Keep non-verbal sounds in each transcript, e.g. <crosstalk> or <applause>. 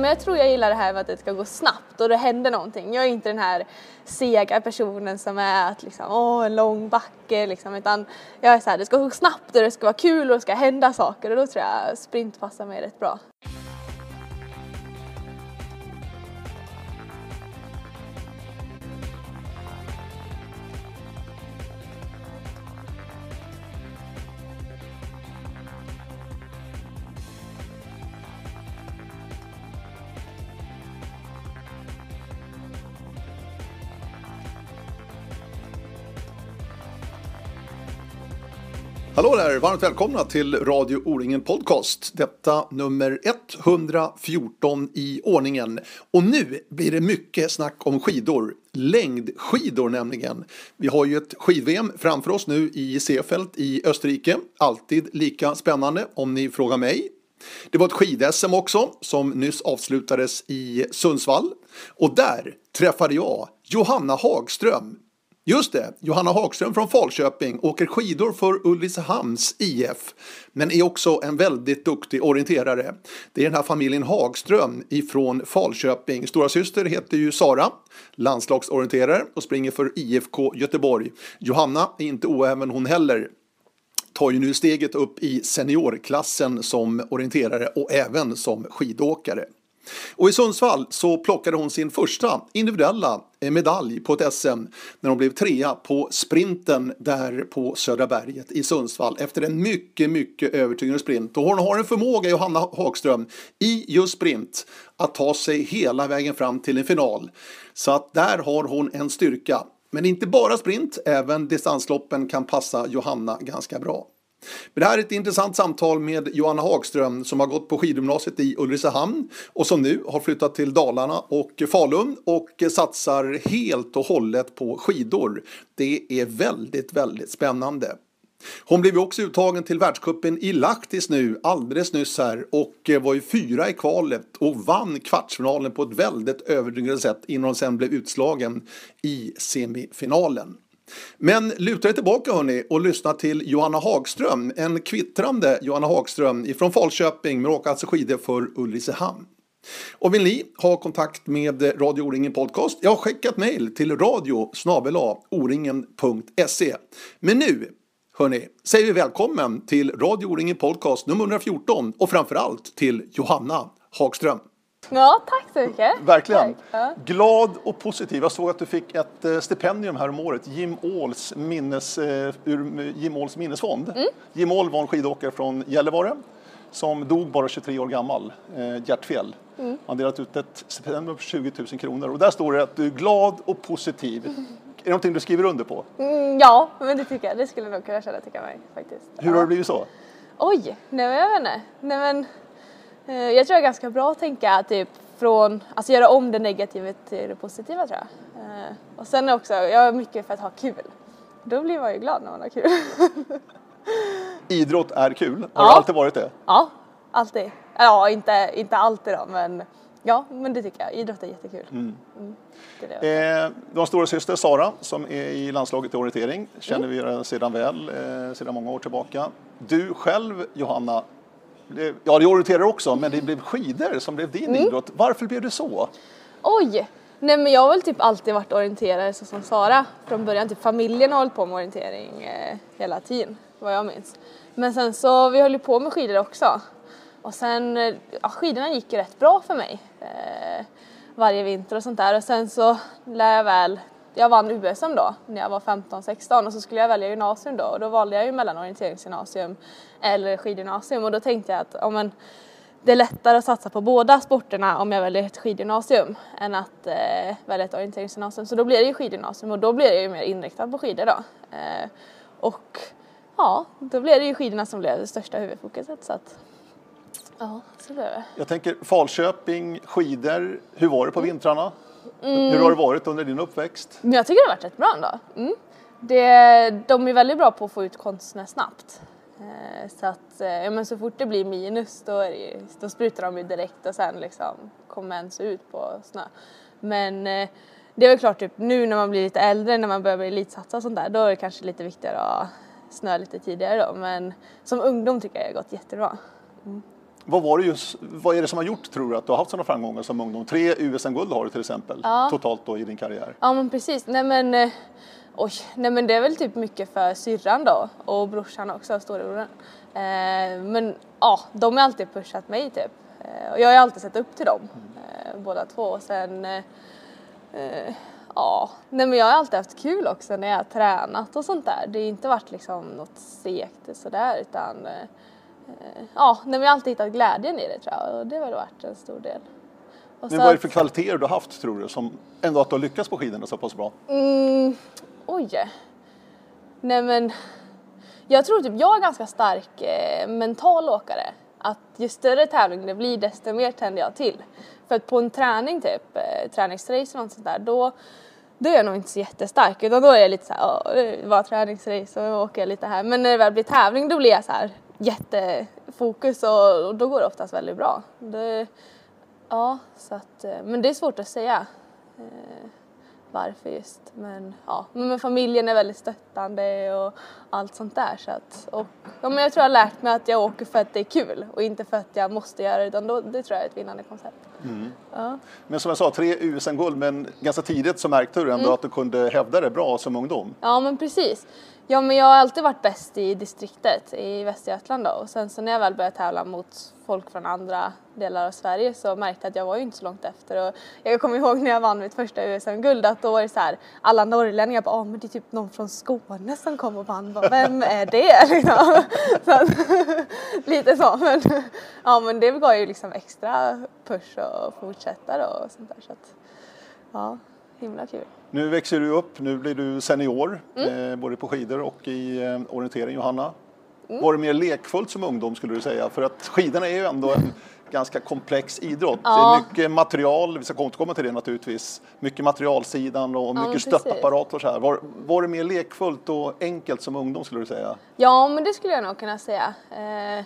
Men jag tror jag gillar det här med att det ska gå snabbt och det händer någonting. Jag är inte den här sega personen som är att liksom, åh, en lång backe liksom, utan jag är så här, det ska gå snabbt och det ska vara kul och det ska hända saker och då tror jag sprint passar mig rätt bra. Hallå där! Varmt välkomna till Radio O-ringen Podcast. Detta nummer 114 i ordningen. Och nu blir det mycket snack om skidor. Längdskidor nämligen. Vi har ju ett skid-VM framför oss nu i Seefeld i Österrike. Alltid lika spännande om ni frågar mig. Det var ett skid-SM också som nyss avslutades i Sundsvall. Och där träffade jag Johanna Hagström, Just det, Johanna Hagström från Falköping åker skidor för Ulricehamns IF men är också en väldigt duktig orienterare. Det är den här familjen Hagström ifrån Falköping. Stora syster heter ju Sara, landslagsorienterare och springer för IFK Göteborg. Johanna är inte oäven hon heller tar ju nu steget upp i seniorklassen som orienterare och även som skidåkare. Och i Sundsvall så plockade hon sin första individuella eh, medalj på ett SM när hon blev trea på sprinten där på Södra berget i Sundsvall efter en mycket, mycket övertygande sprint. Och hon har en förmåga, Johanna Hagström, i just sprint att ta sig hela vägen fram till en final. Så att där har hon en styrka. Men inte bara sprint, även distansloppen kan passa Johanna ganska bra. Men det här är ett intressant samtal med Johanna Hagström som har gått på skidgymnasiet i Ulricehamn och som nu har flyttat till Dalarna och Falun och satsar helt och hållet på skidor. Det är väldigt, väldigt spännande. Hon blev också uttagen till världskuppen i Lahtis nu alldeles nyss här och eh, var ju fyra i kvalet och vann kvartsfinalen på ett väldigt övertygande sätt innan hon sen blev utslagen i semifinalen. Men luta er tillbaka hörni och lyssna till Johanna Hagström, en kvittrande Johanna Hagström ifrån Falköping men åker alltså skidor för Ulricehamn. Och vill ni ha kontakt med Radio O-ringen Podcast? Jag har skickat mejl till radio oringen.se. Men nu, hörni, säger vi välkommen till Radio O-ringen Podcast nummer 114 och framförallt till Johanna Hagström. Ja, tack så mycket. Verkligen. Ja. Glad och positiv. Jag såg att du fick ett eh, stipendium här om året, Jim Åhls, minnes, eh, ur Jim Åhls minnesfond. Mm. Jim Åhl var en skidåkare från Gällivare som dog bara 23 år gammal, eh, hjärtfel. Mm. Han delat ut ett stipendium på 20 000 kronor och där står det att du är glad och positiv. Är det någonting du skriver under på? Mm, ja, men det tycker jag. Det skulle jag nog kunna känna tycker jag mig faktiskt. Hur har det blivit så? Oj, nej men jag vet inte. Nej men, eh, jag tror det är ganska bra att tänka typ från, alltså göra om det negativa till det positiva tror jag. Eh, och sen också, jag är mycket för att ha kul. Då blir man ju glad när man har kul. <laughs> Idrott är kul. Har Ja. det alltid varit det? ja, alltid. Ja, inte, inte alltid då, men ja, men det tycker jag. Idrott är jättekul. Mm. Det är det. Eh, du har en stora syster Sara som är i landslaget i orientering. Känner Mm. vi sedan väl, eh, sedan många år tillbaka. Du själv Johanna, ja du orienterar också, men det blev skidor som blev din Mm. idrott. Varför blev det så? Oj! Nej men jag har väl typ alltid varit orienterare så som Sara från början. Typ familjen har hållit på med orientering eh, hela tiden vad jag minns. Men sen så vi höll ju på med skidor också. Och sen, eh, ja skidorna gick ju rätt bra för mig. Eh, varje vinter och sånt där och sen så lär jag väl jag vann USM då när jag var 15-16 och så skulle jag välja gymnasium då och då valde jag ju mellan orienteringsgymnasium eller skidgymnasium och då tänkte jag att ja, men, det är lättare att satsa på båda sporterna om jag väljer ett skidgymnasium än att eh, välja ett orienteringsgymnasium. Så då blir det ju skidgymnasium och då blir jag ju mer inriktad på skidor då. Eh, och ja, då blev det ju skidorna som blev det största huvudfokuset. Så att, ja, så blev det. Jag tänker Falköping, skidor, hur var det på vintrarna? Mm. Hur har det varit under din uppväxt? Jag tycker det har varit rätt bra ändå. Mm. Det, de är väldigt bra på att få ut konstnär snabbt. Eh, så att eh, ja, men så fort det blir minus då, är det då sprutar de ju direkt och sen liksom kommer ens ut på snö. Men eh, det är väl klart typ nu när man blir lite äldre, när man börjar bli elitsatsa och sånt där, då är det kanske lite viktigare att snö lite tidigare då. Men som ungdom tycker jag det har gått jättebra. Vad, var det just, vad är det som har gjort, tror du, att du har haft sådana framgångar som ungdom? Tre USM-guld har du till exempel, Ja. totalt då i din karriär. Ja men precis, nej men eh, Oj, nej men det är väl typ mycket för syrran då och brorsan också, storebrodern. Eh, men ja, de har alltid pushat mig typ. Eh, och jag har alltid sett upp till dem, eh, båda två. Och sen, eh, ja, nej men jag har alltid haft kul också när jag har tränat och sånt där. Det har inte varit liksom något segt sådär utan ja, nej jag har alltid hittat glädjen i det tror jag och det har väl varit en stor del. Och Men vad är det för kvaliteter du har haft, tror du, som ändå att du har lyckats på skidorna så pass bra? Mm, oj. Nej men, jag tror typ jag är ganska stark eh, mental åkare. Att ju större tävling det blir desto mer tänder jag till. För att på en träning typ, eh, träningsrace och något sånt där, då, då är jag nog inte så jättestark utan då är jag lite så här, "Ja, det var träningsrace och åker jag lite här. Men när det väl blir tävling då blir jag så här jättefokus och, och då går det oftast väldigt bra. Det, ja, så att, eh, men det är svårt att säga eh, varför just. Men ja, men familjen är väldigt stöttande och allt sånt där. Så att, och, ja, men jag tror jag har lärt mig att jag åker för att det är kul och inte för att jag måste göra det utan då, det tror jag är ett vinnande koncept. Ja. Men som jag sa, tre USM-guld, men ganska tidigt så märkte du Mm. ändå att du kunde hävda det bra som ungdom. ja men precis. Ja men jag har alltid varit bäst i distriktet i Västergötland då. Och sen så när jag väl började tävla mot folk från andra delar av Sverige så märkte jag att jag var ju inte så långt efter. Och jag kommer ihåg när jag vann mitt första USM-guld att då var det så här alla norrlänningar bara, ah, men det är typ någon från Skåne som kom och vann, Bara, vem är det? <laughs> Liksom? Så att, <laughs> lite så men ja men det gav ju liksom extra push att fortsätta då och sånt där så att ja, himla kul. Nu växer du upp, nu blir du senior, Mm. eh, både på skidor och i eh, orientering, Johanna. Mm. Var det mer lekfullt som ungdom skulle du säga? För att skidorna är ju ändå en ganska komplex idrott. Det Ja. är mycket material, vi ska återkomma till det naturligtvis. Mycket materialsidan och mycket precis. stöttapparat och så här. Var, var det mer lekfullt och enkelt som ungdom skulle du säga? Ja men det skulle jag nog kunna säga. Eh,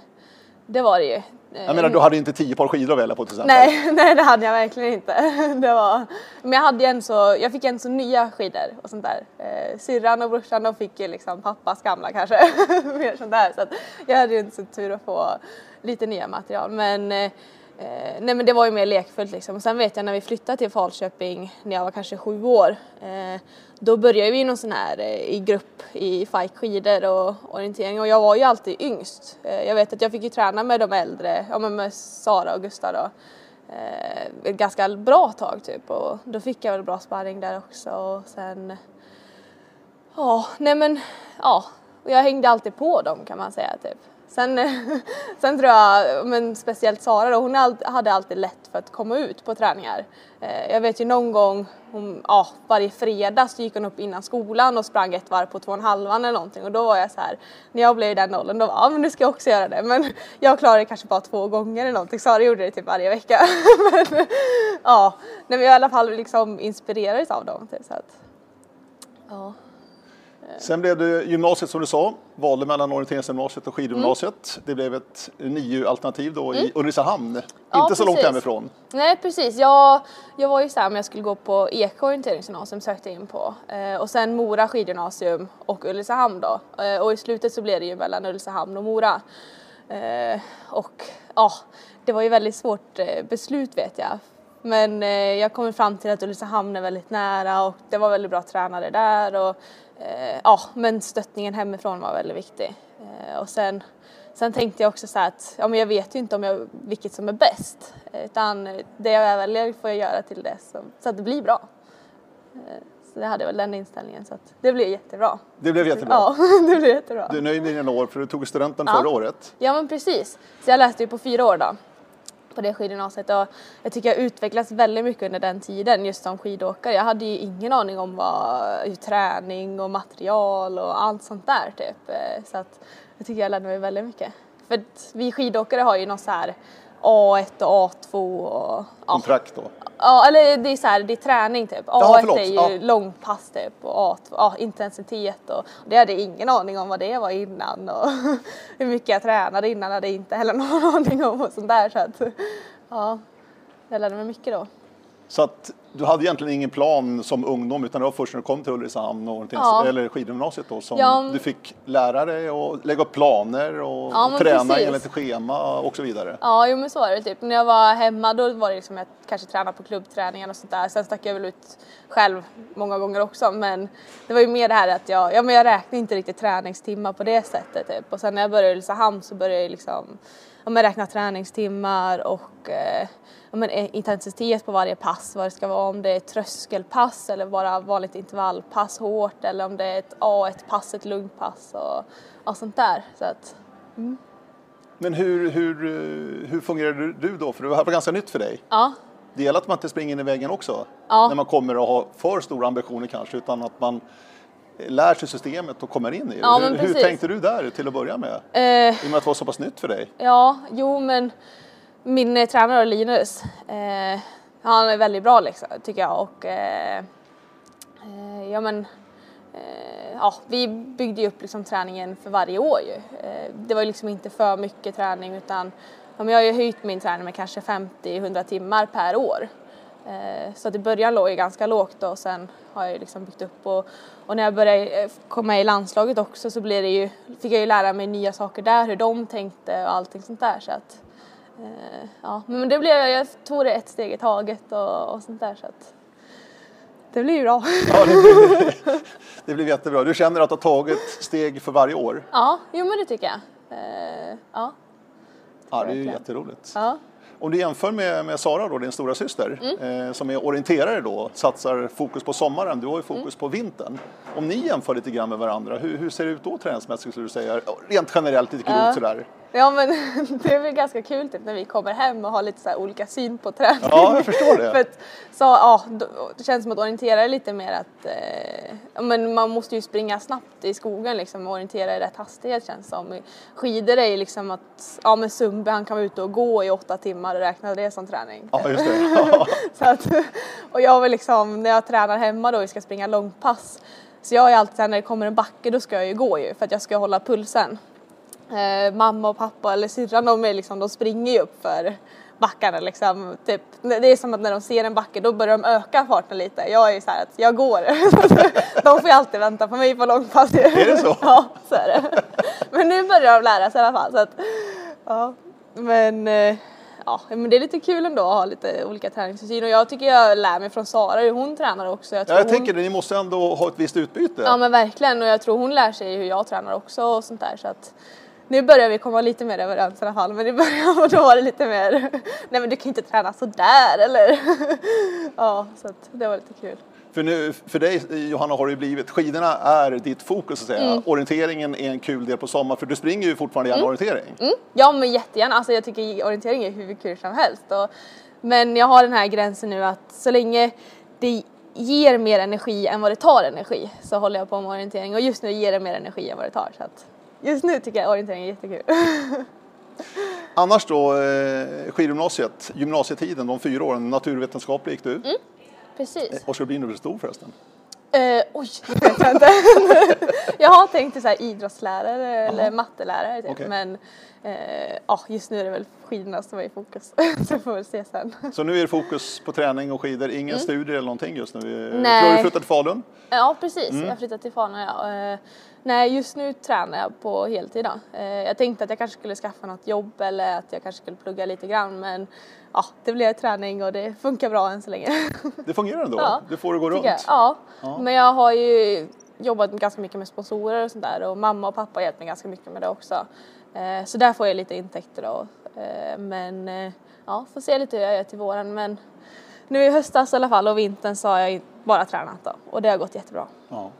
det var det ju. Eh, Jag menar, du hade inte tio par skidor att välja på till exempel. Nej, <laughs> nej det hade jag verkligen inte. <laughs> Det var, men jag hade en så, jag fick en så nya skidor och sånt där. Eh, syrran och brorsan de fick ju liksom pappas gamla kanske. <laughs> Mer sånt där. Så jag hade ju inte så tur att få lite nya material. Men, eh, nej, men det var ju mer lekfullt liksom. Och sen vet jag när vi flyttade till Falköping när jag var kanske sju år. Eh, då började vi någon sån här eh, i grupp i fight skidor och orientering och jag var ju alltid yngst. Eh, jag vet att jag fick ju träna med de äldre, ja men med Sara och Gustav då eh, ett ganska bra tag typ och då fick jag väl bra sparring där också och sen ja, nej men ja, oh, jag hängde alltid på dem kan man säga typ. Sen, <laughs> sen tror jag, men speciellt Sara då, hon hade alltid lätt för att komma ut på träningar. Eh, jag vet ju någon gång, hon, ja, varje fredag så gick hon upp innan skolan och sprang ett varv på två och en halvan eller någonting och då var jag så här, när jag blev i den åldern då var ja men nu ska jag också göra det men <laughs> jag klarade det kanske bara två gånger eller någonting, Sara gjorde det typ varje vecka. <laughs> men, ja, men jag i alla fall liksom inspirerades av dem. Typ, så att, ja. Sen blev det gymnasiet som du sa, valde mellan orienteringsgymnasiet och skidgymnasiet. Mm. Det blev ett NIU-alternativ då i Ulricehamn, Ja, inte så långt hemifrån. Nej precis, jag, jag var ju såhär om jag skulle gå på Eksjö orienteringsgymnasium sökte jag in på eh, och sen Mora skidgymnasium och Ulricehamn då eh, och i slutet så blev det ju mellan Ulricehamn och Mora. Eh, och ja, det var ju väldigt svårt eh, beslut vet jag. Men eh, jag kom fram till att Ulricehamn är väldigt nära och det var väldigt bra tränare där och eh, ja, men stöttningen hemifrån var väldigt viktig. Eh, och sen Sen tänkte jag också så att ja, men jag vet ju inte om jag, vilket som är bäst. Utan det jag väljer får jag göra till det så, så att det blir bra. Eh, Så det hade väl den inställningen så att det blir jättebra. Det blev jättebra. Ja, <laughs> det blir jättebra. Du är nöjd med dina år för du tog studenten Ja. förra året. Ja men precis. Så jag läste ju på fyra år då. På det skidgymnasiet och jag tycker jag utvecklats väldigt mycket under den tiden just som skidåkare. Jag hade ju ingen aning om vad hur träning och material och allt sånt där typ. Eh, så att jag tycker jag lärde mig väldigt mycket. För vi skidåkare har ju någon så här A1 och A2 och ja, Kontrakt då. Ja, eller det är så här, det är träning typ. A1 Jaha, är ju Ja. långpass typ och A2, ja, intensitet och det hade jag ingen aning om vad det var innan och <laughs> hur mycket jag tränade innan hade jag inte heller någon <laughs> aning om och sånt där så att ja, jag lärde mig mycket då. Så att du hade egentligen ingen plan som ungdom utan det var först när du kom till Ulricehamn och Ja. eller skidgymnasiet då som Ja. du fick lära dig att lägga upp planer och Ja, träna precis. enligt schema och så vidare. Ja, jo men så är det typ. När jag var hemma då var det liksom att jag kanske tränade på klubbträningen och sånt där. Sen stack jag väl ut själv många gånger också. Men det var ju mer det här att jag, ja men jag räknade inte riktigt träningstimmar på det sättet typ. Och sen när jag började i Ulricehamn så började jag liksom ja, men räkna träningstimmar och eh, ja, men eh, intensitet på varje pass. Vad det ska vara, om det är tröskelpass eller bara vanligt intervallpass hårt eller om det är ett A1-pass, ett lugnt pass och, och sånt där. Så att, Men hur, hur, eh, hur fungerade du då? För det var ganska nytt för dig. ja. Det gäller att man inte springer in i väggen också. Ja. När man kommer att ha för stora ambitioner kanske utan att man lär sig systemet och kommer in i det. Ja, hur, hur tänkte du där till att börja med? Eh, I och med att det var så pass nytt för dig. Ja, jo men min eh, tränare Linus, eh, han är väldigt bra liksom, tycker jag och eh, eh, ja men eh, ja, vi byggde ju upp liksom träningen för varje år ju. Det var ju liksom inte för mycket träning utan ja, jag har ju höjt min träning med kanske 50-100 timmar per år. Eh, Så att i början låg jag ganska lågt och sen har jag liksom byggt upp och, och när jag började eh, komma i landslaget också så blev det ju, fick jag ju lära mig nya saker där, hur de tänkte och allting sånt där så att eh, ja, men det blev, jag tog det ett steg i taget och, och sånt där så att det blir ju bra. Ja, det, blev, det blev jättebra. Du känner att du har tagit steg för varje år. Ja, jo men det tycker jag. Ja, Ja, det är ju jätteroligt. ja. Om du jämför med, med Sara, då, din stora syster, Mm. eh, som är orienterare då, satsar fokus på sommaren, du har ju fokus på vintern. Om ni jämför lite grann med varandra, hur, hur ser det ut då träningsmässigt skulle du säga? Rent generellt, lite grovt Ja. sådär. Ja men <laughs> det är väl ganska kul typ när vi kommer hem och har lite så olika syn på träning. Ja, jag förstår det. <laughs> För att, så, ja, det känns som att orientera är lite mer att eh, ja, men man måste ju springa snabbt i skogen liksom och orientera i rätt hastighet känns som. I Skidor är ju liksom att, ja men Sundby han kan vara ute och gå i åtta timmar och räkna det som träning. Ja, just det. <laughs> Ja. Så att, och jag vill liksom, när jag tränar hemma då och ska springa långpass, så jag är alltid när det kommer en backe då ska jag ju gå ju för att jag ska hålla pulsen. Eh, mamma och pappa eller syrran de, är liksom, de springer ju upp för backarna liksom. Typ, det är som att när de ser en backe då börjar de öka farten lite. Jag är ju såhär att jag går. <laughs> de får ju alltid vänta på mig på långpass. Är det så? <laughs> ja, så är det. Men nu börjar de lära sig i alla fall. Så att, ja. Men eh, ja, men det är lite kul ändå att ha lite olika träningsrutiner och jag tycker jag lär mig från Sara hur hon tränar också. Jag, Ja, jag hon... tänker det, ni måste ändå ha ett visst utbyte. Ja men verkligen och jag tror hon lär sig hur jag tränar också och sånt där så att nu börjar vi komma lite mer överens i alla fall men i början <laughs> då var det lite mer nej men du kan inte träna sådär eller <laughs> ja så att det var lite kul. För, nu, för dig Johanna har det ju blivit, skidorna är ditt fokus så att säga. Mm. Orienteringen är en kul del på sommaren för du springer ju fortfarande gärna orientering. Mm, ja men jättegärna, alltså jag tycker orientering är hur kul som helst. Och, men jag har den här gränsen nu att så länge det ger mer energi än vad det tar energi så håller jag på med orientering och just nu ger det mer energi än vad det tar. Så att just nu tycker jag orientering är jättekul. <laughs> Annars då, eh, skidgymnasiet, gymnasietiden, de fyra åren, naturvetenskaplig gick du. Mm. Precis. Vad ska du bli när du blir stor förresten? Eh, oj, det vet jag inte. <laughs> jag har tänkt till så här idrottslärare eller mattelärare typ. Okej. men eh, ja, just nu är det väl skidorna som är i fokus. <laughs> så får vi se sen. Så nu är det fokus på träning och skidor, ingen studier eller någonting just nu? Mm. Eh, Nej. Du du flyttat till Falun? Ja precis, Mm. jag har flyttat till Falun ja. Nej just nu tränar jag på heltid då. Eh, jag tänkte att jag kanske skulle skaffa något jobb eller att jag kanske skulle plugga lite grann men ja det blev träning och det funkar bra än så länge. <laughs> Det fungerar ändå? Ja, Du får det gå runt? Jag. Ja. Ja. men jag har ju jobbat ganska mycket med sponsorer och sånt där och mamma och pappa har hjälpt mig ganska mycket med det också. Eh, så där får jag lite intäkter då. Eh, men ja, får se lite hur jag gör till våren men nu i höstas i alla fall och vintern så har jag bara tränat då och det har gått jättebra. Ja.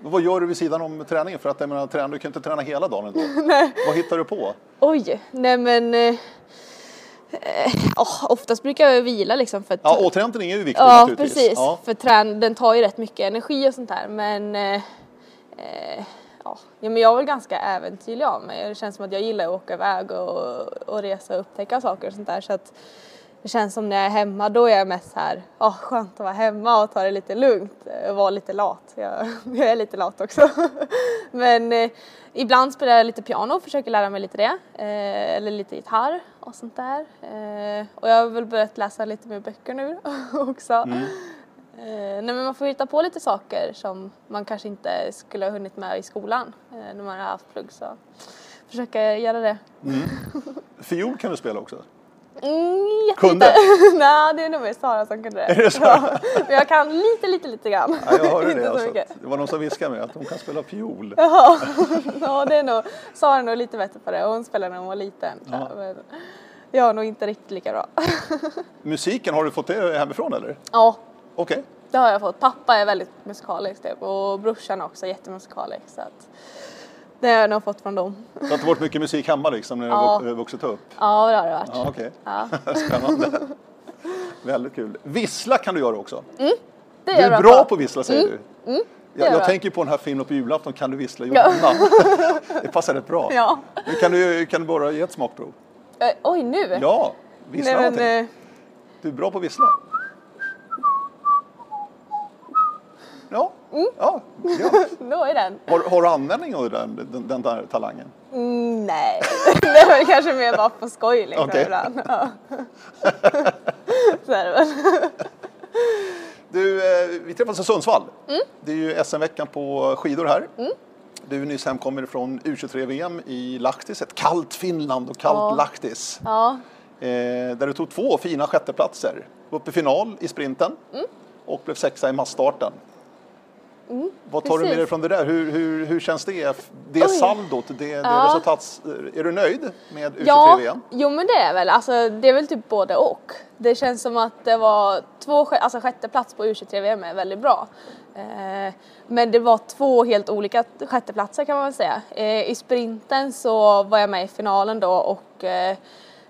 Vad gör du vid sidan om träningen? För att jag menar, träna, du kan inte träna hela dagen ändå. <laughs> Vad hittar du på? Oj, nej men eh, eh, oftast brukar jag vila liksom för att Ja, återhämtning är ju viktigt Ja, naturligtvis. precis. Ja. För trän, den tar ju rätt mycket energi och sånt där. Men, eh, eh, ja. ja, men jag är väl ganska äventyrlig av mig. Det känns som att jag gillar att åka iväg och, och resa och upptäcka saker och sånt där. Så att, det känns som när jag är hemma då är jag mest här, åh skönt att vara hemma och ta det lite lugnt och vara lite lat. Jag, <laughs> jag är lite lat också. <laughs> Men eh, ibland spelar jag lite piano och försöker lära mig lite det. Eh, eller lite gitarr och sånt där. Eh, och jag har väl börjat läsa lite mer böcker nu <laughs> också. Mm. Eh, nej, men man får hitta på lite saker som man kanske inte skulle ha hunnit med i skolan eh, när man har haft plugg. Så försöka göra det. Mm. Fiol kan du spela också? Mm, kunde? <laughs> Nej, det är nog mer Sara som kunde det. Är det? Ja, men jag kan lite, lite, lite grann. Ja, jag hörde <laughs> det. Alltså. Det var någon som viskade mig att hon kan spela fiol. Jaha, <laughs> ja, det är nog, Sara är nog lite bättre på det. Hon spelade när hon var liten. Ja. Men jag är nog inte riktigt lika bra. Musiken, har du fått det hemifrån eller? Ja. Okej. Okay. Det har jag fått. Pappa är väldigt musikalisk typ, och brorsan också jättemusikalisk. Så att det har jag nog fått från dem. Det har varit mycket musik hemma liksom när ja. du vuxit upp? Ja, det har det varit. Ja, okay. ja. <laughs> Spännande. Väldigt kul. Vissla kan du göra också? Mm, det du är bra, bra på att vissla säger mm. du? Mm, jag, jag tänker på den här filmen på julafton, Kan du vissla Johanna? Ja. <laughs> det passar rätt bra. Ja. kan, du, kan du bara ge ett smakprov? Äh, oj, nu? Ja, vissla Nej, någonting. Men, du är bra på att vissla. Ja. Mm. ja, ja. <laughs> Då är den. Har, har du användning av den, den, den där talangen? Mm, nej, <laughs> det är väl kanske mer bara på skoj liksom okay. ibland. Ja. <laughs> Så är det väl. Du, eh, vi träffas i Sundsvall. Mm. Det är ju SM-veckan på skidor här. Mm. Du är nyss hemkommen från U23-VM i Lahtis, ett kallt Finland och kallt ja. Lahtis. Ja. Eh, där du tog två fina sjätteplatser. Upp i final i sprinten mm. och blev sexa i massstarten. Mm, Vad tar precis. du med dig från det där? Hur, hur, hur känns det? Det Oj. saldot, det, det ja. resultats... Är du nöjd med U23-VM? Ja, jo men det är väl. Alltså, det är väl typ både och. Det känns som att det var två, alltså sjätte plats på U23-VM är väldigt bra. Eh, men det var två helt olika sjätteplatser kan man väl säga. Eh, I sprinten så var jag med i finalen då och eh,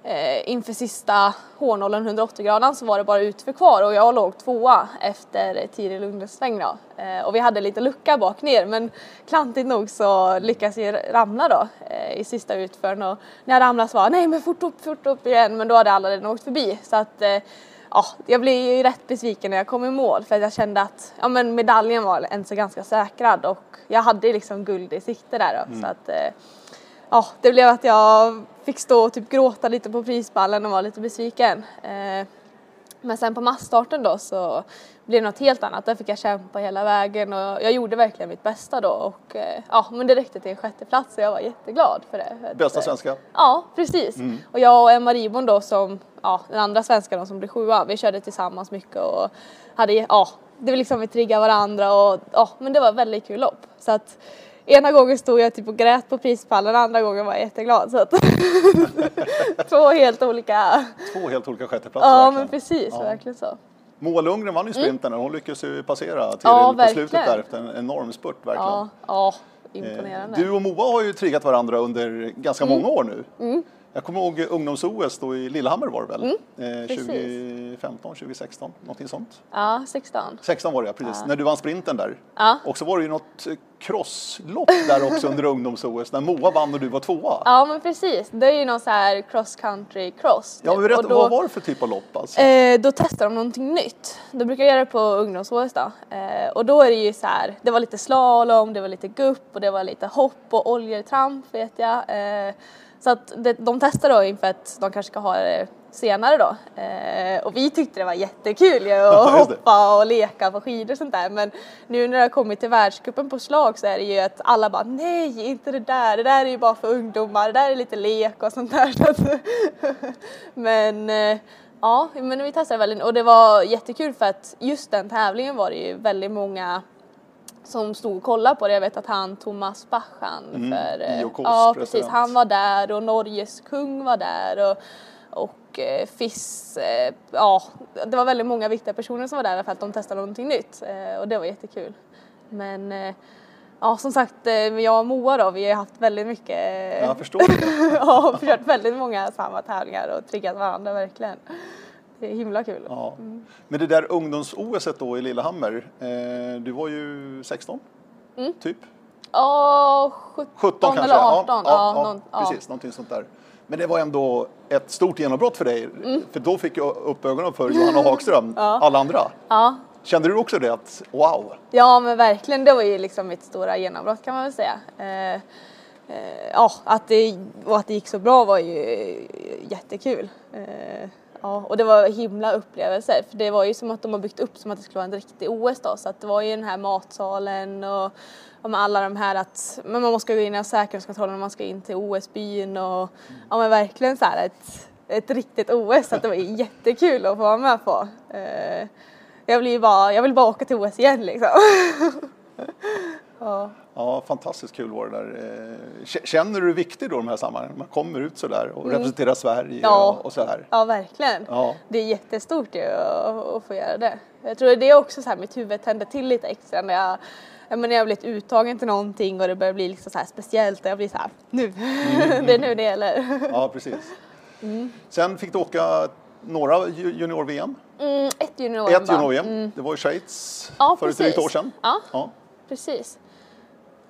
eh, inför sista hårnålen 180 graden så var det bara utför kvar och jag låg tvåa efter Tiril Lundesväng då. Eh, och vi hade lite lucka bak ner men klantigt nog så lyckades jag ramla då eh, i sista utfören och när jag ramlade så var nej men fort upp, fort upp igen men då hade alla redan åkt förbi så att eh, ja, jag blev ju rätt besviken när jag kom i mål för att jag kände att ja, men medaljen var ändå ganska säkrad och jag hade liksom guld i sikte där då, mm. så att eh, ja, det blev att jag fick stå och typ gråta lite på prisballen och var lite besviken. Eh, men sen på massstarten då så blev det något helt annat. Där fick jag kämpa hela vägen och jag gjorde verkligen mitt bästa då och eh, ja, men det räckte till en sjätte plats och jag var jätteglad för det. Bästa svenska? Ja, precis. Mm. Och jag och Emma Ribon då som, ja, den andra svenskan som blev sjua, vi körde tillsammans mycket och hade, ja, det var liksom vi triggade varandra och ja, men det var väldigt kul lopp. Så att Ena gången stod jag typ och grät på prispallen, andra gången var jag jätteglad. Så att <laughs> Två helt olika... Två helt olika sjätteplatser. Ja, verkligen. men precis, ja. verkligen så. Moa Lundgren vann ju mm. sprinten mm. hon lyckades ju passera till ja, på slutet där efter en enorm spurt verkligen. Ja, ja imponerande. Du och Moa har ju triggat varandra under ganska mm. många år nu. Mm. Jag kommer ihåg ungdoms-OS då i Lillehammer var det väl? Mm, eh, 2015, 2016, någonting sånt? Ja, 16. 16 var det precis. Ja. När du vann sprinten där. Ja. Och så var det ju något crosslopp där också under ungdoms-OS när Moa vann och du var tvåa. Ja men precis, det är ju någon så här cross country cross. Ja men berätta, då, vad var det för typ av lopp alltså? Eh, då testar de någonting nytt. Då brukar jag göra det på ungdoms-OS då. Eh, och då är det ju så här, det var lite slalom, det var lite gupp och det var lite hopp och oljetramp vet jag. Eh, så att de testar då inför att de kanske ska ha det senare då. Eh, och vi tyckte det var jättekul ju att <laughs> hoppa och leka på skidor och sånt där. Men nu när det har kommit till världscupen på slag så är det ju att alla bara nej, inte det där, det där är ju bara för ungdomar, det där är lite lek och sånt där. <laughs> men eh, ja, men vi testade väldigt och det var jättekul för att just den tävlingen var det ju väldigt många som stod och kollade på det. Jag vet att han Thomas Bachan mm, för, eh, ja precis, han var där och Norges kung var där och, och eh, FIS, eh, ja det var väldigt många viktiga personer som var där för att de testade någonting nytt eh, och det var jättekul. Men eh, ja som sagt, eh, jag och Moa då, vi har haft väldigt mycket, jag förstår det. <laughs> ja, kört väldigt många samma tävlingar och triggat varandra verkligen. Det är himla kul. Ja. Mm. Men det där ungdoms-OS då i Lillehammer, eh, du var ju 16 mm. typ? Ja, 17, 17 eller 18. Ja, ja, ja, någon, precis, någonting sånt där. Men det var ändå ett stort genombrott för dig, Mm. för då fick jag upp ögonen för Johanna Hagström, alla andra. Ja. Kände du också det att wow? Ja men verkligen, det var ju liksom mitt stora genombrott kan man väl säga. Eh, eh, ja, att det, och att det gick så bra var ju jättekul. Eh, ja, och det var himla upplevelser för det var ju som att de har byggt upp som att det skulle vara en riktig OS då så att det var ju den här matsalen och, och med alla de här att men man måste gå in i säkerhetskontrollen när man ska in till OS-byn och ja men verkligen så här ett, ett riktigt OS så att det var jättekul att få vara med på. Eh, jag vill ju bara, jag vill bara åka till OS igen liksom. <laughs> ja. Ja, fantastiskt kul var det där. Eh, Känner du dig viktig då i de här sammanhangen? Man kommer ut sådär och representerar Sverige Mm. Ja. och, så här. ja, verkligen. Ja. Det är jättestort ju att, få göra det. Jag tror det är också så här mitt huvud tänder till lite extra när jag Ja, men när jag blivit uttagen till någonting och det börjar bli liksom så här speciellt och jag blir så här, nu, <laughs> det är nu det gäller. Ja, precis. Sen fick du åka några ju- junior-VM. Mm, ett junior Ett junior-VM. Det var i Schweiz Ja, för ett drygt år sedan. Ja. Ja. Precis.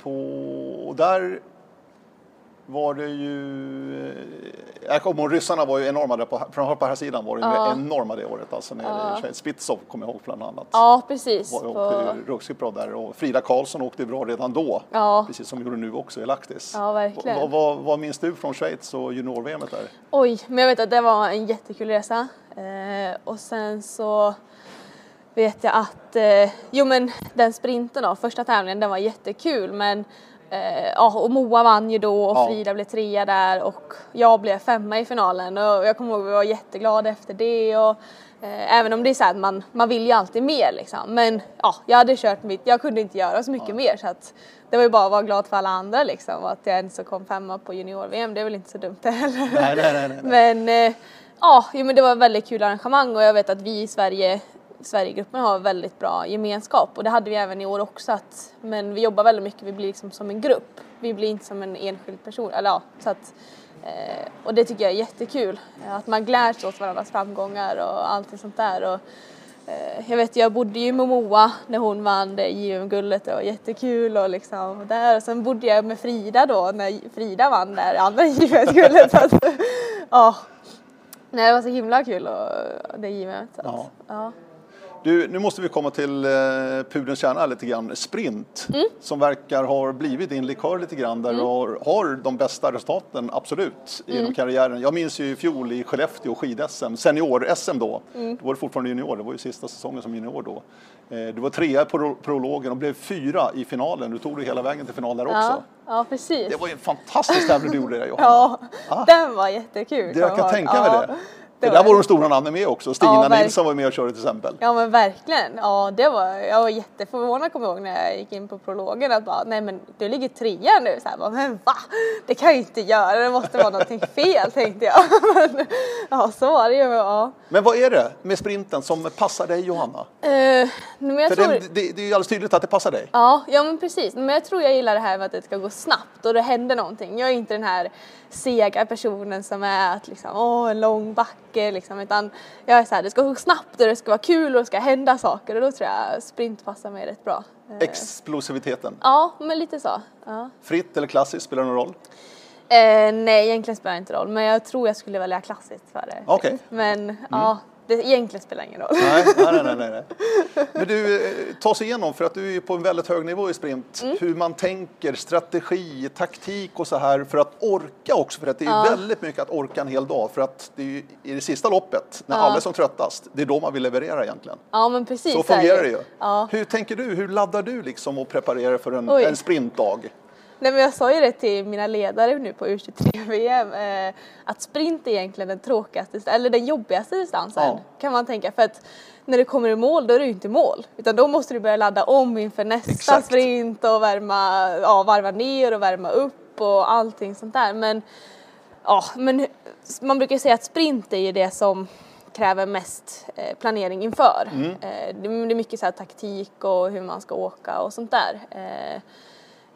På, och där var det ju... eh, Jag kommer ihåg ryssarna var ju enorma där på, på här sidan var de Ja. enorma det året. Alltså när Schweiz. Spitsov kommer jag ihåg bland annat. Ja, precis. Var, På, ruskigt bra där och Frida Karlsson åkte bra redan då. Ja. Precis som gjorde nu också i Laktis. Ja, verkligen. Vad, vad, vad minns du från Schweiz och junior-VM där? Oj, men jag vet att det var en jättekul resa. Eh, och sen så vet jag att, eh, jo men den sprinten då, första tävlingen, den var jättekul men eh, ja, och Moa vann ju då och Ja. Frida blev trea där och jag blev femma i finalen och jag kommer ihåg att vi var jätteglada efter det och eh, även om det är så att man, man vill ju alltid mer liksom men ja, jag hade kört mitt, jag kunde inte göra så mycket mer så att det var ju bara att vara glad för alla andra liksom och att jag ens kom femma på junior-VM, det är väl inte så dumt det heller. Nej, nej, nej. nej, nej. <laughs> Men eh, ja, jo, men det var ett väldigt kul arrangemang och jag vet att vi i Sverige Sverigegruppen har väldigt bra gemenskap och det hade vi även i år också att, men vi jobbar väldigt mycket, vi blir liksom som en grupp. Vi blir inte som en enskild person, eller ja, så att eh, och det tycker jag är jättekul, att man gläds åt varandras framgångar och allting sånt där. Och, eh, jag vet, jag bodde ju med Moa när hon vann det JVM-guldet, det var jättekul och liksom där. Och sen bodde jag med Frida då när Frida vann det andra <laughs> att, ja, Nej, det var så himla kul och det att, Ja. ja. Du, nu måste vi komma till eh, pudelns kärna lite grann. Sprint, Mm. som verkar ha blivit din likör lite grann, där du har, har de bästa resultaten, absolut, Mm. genom karriären. Jag minns ju i fjol i Skellefteå skid-SM, senior-SM då. Mm. Då var du fortfarande junior, det var ju sista säsongen som junior då. Eh, du var trea på pro- prologen och blev fyra i finalen. Du tog dig hela vägen till final där Ja, också. ja, precis. Det var ju en fantastisk tävling du gjorde där Johanna. Ja, den var jättekul. Det jag kan tänka mig Ja, det. Det där var det. de stora namnen med också. Stina Ja. Nilsson var med och körde till exempel. Ja men verkligen. Ja, det var, jag var jätteförvånad kommer jag ihåg när jag gick in på prologen att bara, nej men du ligger trea nu. Så här, bara, men va? Det kan jag inte göra, det måste vara någonting fel tänkte jag. <laughs> Men, ja så var det ju. Ja. Men vad är det med sprinten som passar dig Johanna? Eh, men jag För tror... den, det, det är ju alldeles tydligt att det passar dig. Ja, ja men precis. Men jag tror jag gillar det här med att det ska gå snabbt och det händer någonting. Jag är inte den här sega personen som är att liksom, åh, en lång backe liksom, utan jag är så här, det ska gå snabbt och det ska vara kul och det ska hända saker och då tror jag sprint passar mig rätt bra. Eh, Explosiviteten. Ja, men lite så. Ja. Fritt eller klassiskt, spelar det någon roll? Eh, nej, egentligen spelar det inte roll, men jag tror jag skulle välja klassiskt för det. Okej. Men ja, det egentligen spelar ingen roll. Nej, nej, nej, nej, nej. <laughs> Men du, eh, ta oss igenom, för att du är på en väldigt hög nivå i sprint, Mm. hur man tänker, strategi, taktik och så här för att orka också, för att det är väldigt mycket att orka en hel dag, för att det är ju i det sista loppet, när alla är som tröttast, det är då man vill leverera egentligen. Ja, men precis. Så fungerar det ju. Ja. Hur tänker du, hur laddar du liksom och preparerar för en, Oj. en sprintdag? Nej men jag sa ju det till mina ledare nu på U23-VM eh, att sprint är egentligen den tråkigaste, eller den jobbigaste distansen Ja. kan man tänka för att när du kommer i mål då är du inte i mål utan då måste du börja ladda om inför nästa Exakt. sprint och värma, ja, varva ner och värma upp och allting sånt där men ja men man brukar säga att sprint är ju det som kräver mest eh, planering inför. Mm. Eh, det, är mycket så taktik och hur man ska åka och sånt där.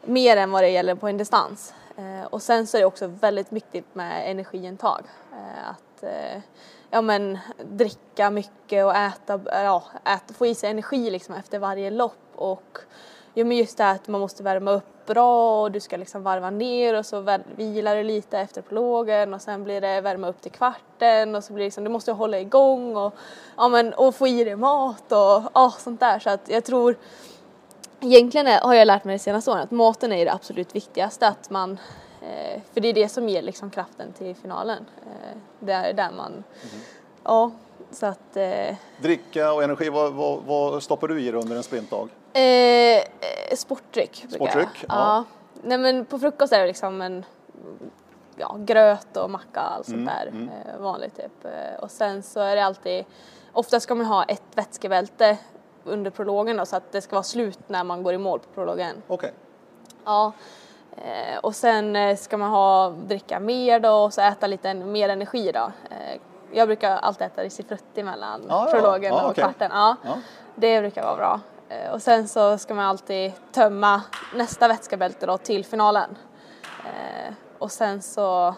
Mer än vad det gäller på en distans. Eh, och sen så är det också väldigt viktigt med energiintag. Eh, att eh, ja, men, dricka mycket och äta, ja, äta, få i sig energi liksom efter varje lopp. Och ja, men just det här att man måste värma upp upp bra och du ska liksom varva ner och så vilar du lite efter prologen och sen blir det värma upp till kvarten och så blir det liksom, du måste hålla igång och, ja, men, och få i dig mat och ja, sånt där så att jag tror Egentligen är, har jag lärt mig de senaste åren att maten är det absolut viktigaste att man eh, för det är det som ger liksom kraften till finalen. Eh, det är där man, mm. ja så att, eh, Dricka och energi, vad, vad, vad, stoppar du i dig under en sprintdag? Eh, sportdryck. Sportdryck? Ja. ja. Nej men på frukost är det liksom en ja, gröt och macka och allt sånt mm, där mm. Eh, vanligt typ. Eh, och sen så är det alltid, ofta ska man ha ett vätskebälte under prologen då, så att det ska vara slut när man går i mål på prologen. Okej. Okay. Ja. Eh, och sen ska man ha, dricka mer då och så äta lite mer energi då jag brukar alltid äta risifrutti mellan ah, prologen ja. ah, och okay. kvarten. Ja, ja. Det brukar vara bra. Eh, och sen så ska man alltid tömma nästa vätskebälte då till finalen. Eh, och sen så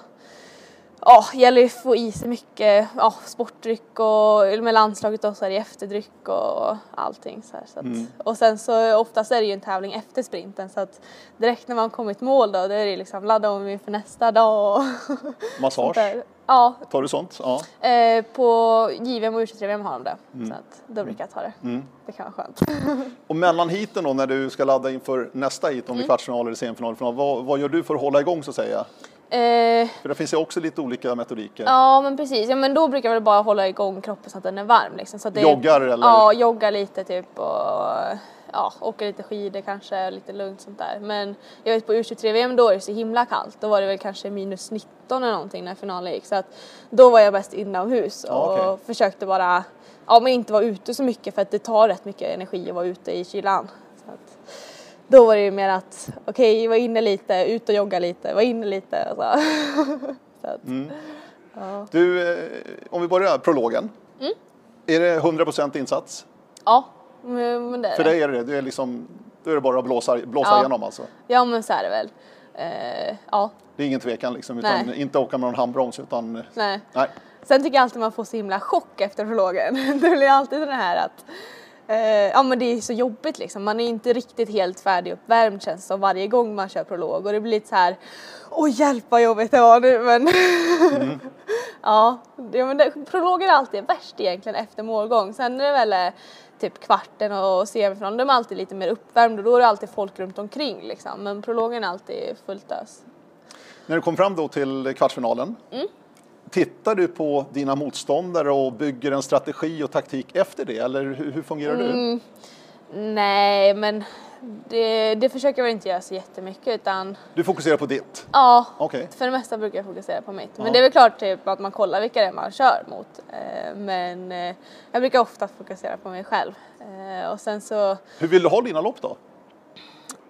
ja, gäller ju att få i sig mycket ja, sportdryck och med landslaget då så är det efterdryck och allting så, här, så att, mm. Och sen så oftast är det ju en tävling efter sprinten så att direkt när man kommit mål då, då är det liksom ladda om inför nästa dag och <laughs> Massage? ja. Tar du sånt? Ja. Eh, på JVM och U23-VM har de det mm. så att då brukar jag ta det. Mm. Det kan vara skönt. <laughs> och mellan heaten då när du ska ladda inför nästa heat, om det är mm. kvartsfinal eller semifinal, vad, vad gör du för att hålla igång så att säga? Eh, För det finns ju också lite olika metodiker. Ja men precis, ja, men då brukar jag väl bara hålla igång kroppen så att den är varm. Liksom. Så att det, Joggar eller? Ja, jogga lite typ och ja, åka lite skidor kanske, lite lugnt sånt där. Men jag vet på U23-VM då är det så himla kallt. Då var det väl kanske minus 19 eller någonting när finalen gick. Så att då var jag mest inomhus och ja, okay. försökte bara, ja men inte vara ute så mycket för att det tar rätt mycket energi att vara ute i kylan. Då var det ju mer att okej, okay, var inne lite, ut och jogga lite, var inne lite och så. <laughs> så att, mm. ja. Du, eh, om vi börjar prologen. Mm. Är det 100% insats? Ja, men det är För dig är det det? är liksom, då är det bara att blåsa, blåsa ja. igenom alltså? Ja, men så är det väl. Uh, ja. Det är ingen tvekan liksom, utan nej. inte åka med någon handbroms utan... Nej. nej. Sen tycker jag alltid man får så himla chock efter prologen. <laughs> det blir alltid det här att ja men det är så jobbigt liksom, man är inte riktigt helt färdiguppvärmd känns som varje gång man kör prolog och det blir lite så här Åh hjälp vad jobbigt det var nu men mm. <laughs> ja, det, men det, prologen är alltid värst egentligen efter målgång. Sen är det väl eh, typ kvarten och semifinalen, de är alltid lite mer uppvärmda och då är det alltid folk runt omkring liksom. Men prologen är alltid fullt ös. När du kom fram då till kvartsfinalen, mm. Tittar du på dina motståndare och bygger en strategi och taktik efter det eller hur, hur fungerar mm, du? Nej, men det, det, försöker jag väl inte göra så jättemycket utan... Du fokuserar på ditt? Ja, okay. för det mesta brukar jag fokusera på mitt. Men ja. det är väl klart typ att man kollar vilka det är man kör mot. Eh, men eh, jag brukar ofta fokusera på mig själv. Eh, och sen så... Hur vill du ha dina lopp då?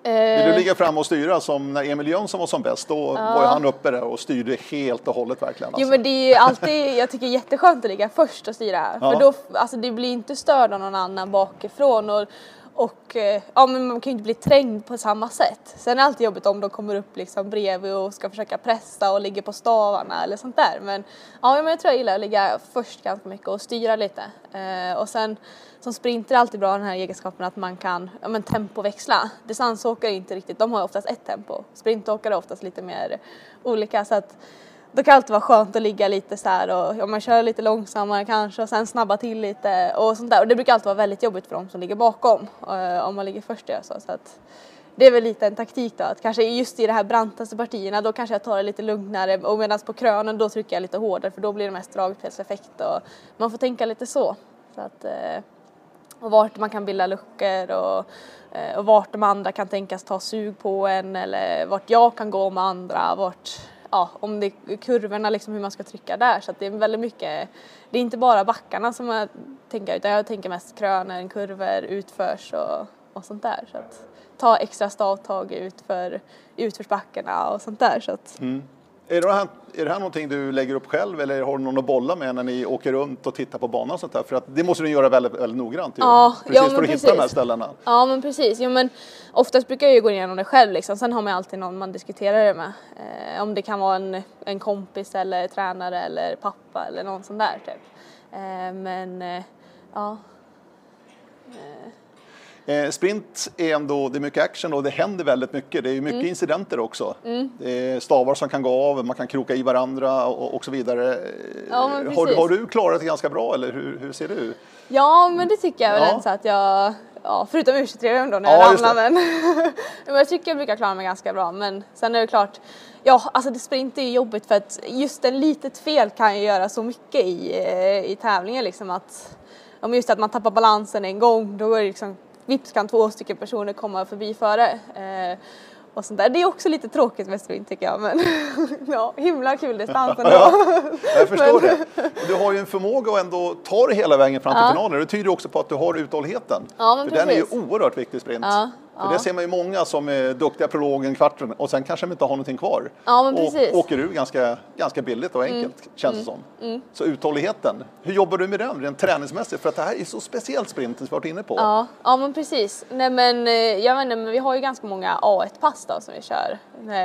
Vill du ligga fram och styra som när Emil Jönsson var som bäst? Då ja. var han uppe där och styrde helt och hållet verkligen. Alltså. Jo men det är ju alltid, jag tycker jätteskönt att ligga först och styra. Ja. För då, alltså det blir inte störd av någon annan bakifrån. Och, och eh, ja, men man kan ju inte bli trängd på samma sätt. Sen är det alltid jobbigt om de kommer upp liksom bredvid och ska försöka pressa och ligger på stavarna eller sånt där. Men ja, men jag tror jag gillar att ligga först ganska mycket och styra lite. Eh, och sen som sprinter är alltid bra den här egenskapen att man kan ja, men tempoväxla. Distansåkare inte riktigt, de har oftast ett tempo. Sprintåkare är oftast lite mer olika så att då kan det alltid vara skönt att ligga lite så här och ja, man kör lite långsammare kanske och sen snabba till lite och sånt där. Och det brukar alltid vara väldigt jobbigt för de som ligger bakom eh, om man ligger först och så. så att det är väl lite en taktik då att kanske just i de här brantaste partierna då kanske jag tar det lite lugnare och medan på krönen då trycker jag lite hårdare för då blir det mest dragspelseffekt. och man får tänka lite så. så att, eh, och vart man kan bilda luckor och, eh, och vart de andra kan tänkas ta sug på en eller vart jag kan gå med andra, vart ja, om det är kurvorna, liksom hur man ska trycka där. Så det är väldigt mycket, det är inte bara backarna som jag tänker utan jag tänker mest krönor, kurvor, utförs och, och sånt där. Så att ta extra stavtag utför utförsbackarna och sånt där. Så att, mm. Är det, här, är det här någonting du lägger upp själv eller har du någon att bolla med när ni åker runt och tittar på banan och sånt där? För att det måste du göra väldigt, väldigt noggrant ja, precis ja, för att precis. hitta de här ställena. Ja men precis, ja, men oftast brukar jag ju gå igenom det själv liksom. Sen har man alltid någon man diskuterar det med. Eh, om det kan vara en, en kompis eller tränare eller pappa eller någon sån där typ. Eh, men eh, ja. Eh, sprint är ändå, det är mycket action och det händer väldigt mycket. Det är mycket Mm. incidenter också. Det är stavar som kan gå av, man kan kroka i varandra och, och så vidare. Ja, men har, har du klarat det ganska bra eller hur, hur ser det ut? Ja, men det tycker jag väl Ja. så att jag, ja, förutom U23 då när Ja, jag ramlade men, <laughs> men jag tycker jag brukar klara mig ganska bra men sen är det klart, ja alltså det sprint är ju jobbigt för att just en litet fel kan ju göra så mycket i, eh, i tävlingen liksom att, men just att man tappar balansen en gång då är det liksom, vips kan två stycken personer komma förbi före. Eh, och sånt där. Det är också lite tråkigt med sprint tycker jag men <laughs> ja, himla kul distans ändå. <laughs> <laughs> Jag förstår det. Du har ju en förmåga att ändå ta det hela vägen fram till Ja. finalen. Det tyder också på att du har uthålligheten. Ja, men För den är ju precis. oerhört viktig sprint. Ja, För ja. det ser man ju många som är duktiga prologen, kvarten och sen kanske de inte har någonting kvar. Ja, men och precis. Mm. åker ur ganska, ganska billigt och enkelt känns det som. Så uthålligheten, hur jobbar du med den rent träningsmässigt? För att det här är så speciellt sprinten som vi varit inne på. Ja, ja men precis. Nej men eh, jag vet inte, men vi har ju ganska många A1-pass då som vi kör.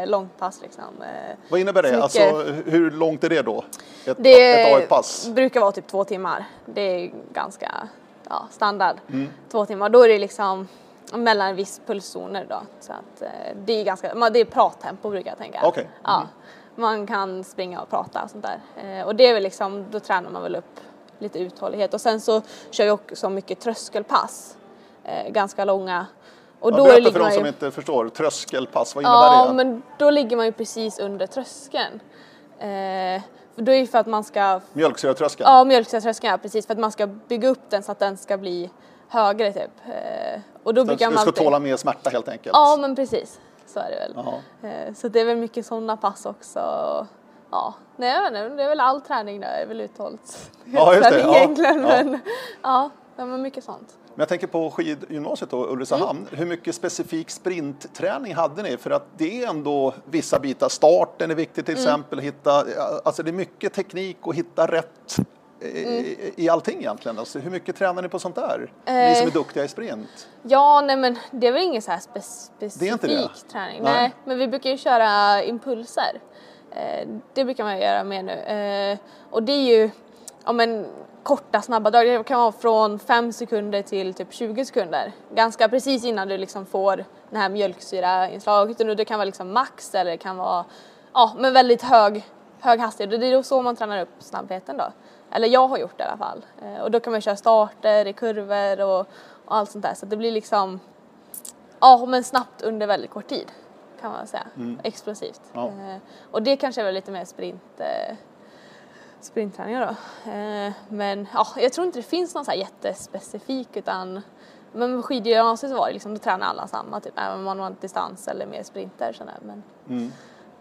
Långpass liksom. Eh, Vad innebär det? så Alltså, hur långt är det då? Ett, Det ett A1-pass? brukar vara typ två timmar. Det är ganska ja, standard. Mm. Två timmar. Då är det liksom mellan viss pulszoner då. Så att eh, det är ganska, det är prattempo brukar jag tänka. Ja. Mm. Man kan springa och prata och sånt där. Eh, och det är väl liksom, då tränar man väl upp lite uthållighet. Och sen så kör vi också mycket tröskelpass. Eh, ganska långa. Och Ja, då berätta för de man ju- som inte förstår. Tröskelpass, vad innebär Ja, det? men då ligger man ju precis under tröskeln. Eh, då är det för att man ska, Mjölksyratröskeln? ja mjölksyratröskeln, ja precis, för att man ska bygga upp den så att den ska bli högre typ. Eh, och då Så brukar du man ska alltid... tåla mer smärta helt enkelt? Ja, men precis. Så är det väl. Jaha. Eh, så det är väl mycket sådana pass också. Ja, nej jag vet inte, det är väl all träning där, det är väl. <laughs> Ja, det. Ja, Egentligen, ja. men ja, ja, men mycket sånt. Men jag tänker på skidgymnasiet då, Ulricehamn. Mm. Hur mycket specifik sprintträning hade ni? För att det är ändå vissa bitar. Starten är viktig till Mm. exempel. Hitta, alltså det är mycket teknik och hitta rätt eh, i allting egentligen. Alltså hur mycket tränar ni på sånt där? Ni Eh. som är duktiga i sprint. Ja, nej men det är väl ingen så här spe specifik Det är inte det? träning. Nej. Nej. men vi brukar ju köra impulser. Eh, det brukar man göra mer nu. Eh, och det är ju ja, men, korta snabba drag. Det kan vara från 5 sekunder till typ 20 sekunder. Ganska precis innan du liksom får det här mjölksyrainslaget. Det kan vara liksom max eller det kan vara ja, men väldigt hög, hög hastighet. Det är då så man tränar upp snabbheten då. Eller jag har gjort det i alla fall. Eh, och då kan man köra starter i kurvor och, och allt sånt där. Så det blir liksom Ja, men snabbt under väldigt kort tid kan man säga. Explosivt. Ja. Eh, och det kanske är väl lite mer sprint, eh, sprintträningar då. Men ja, jag tror inte det finns någon så här jättespecifik utan men med skidgymnasiet så var det liksom, då tränade alla samma typ, även om man var distans eller mer sprinter sådär. Men,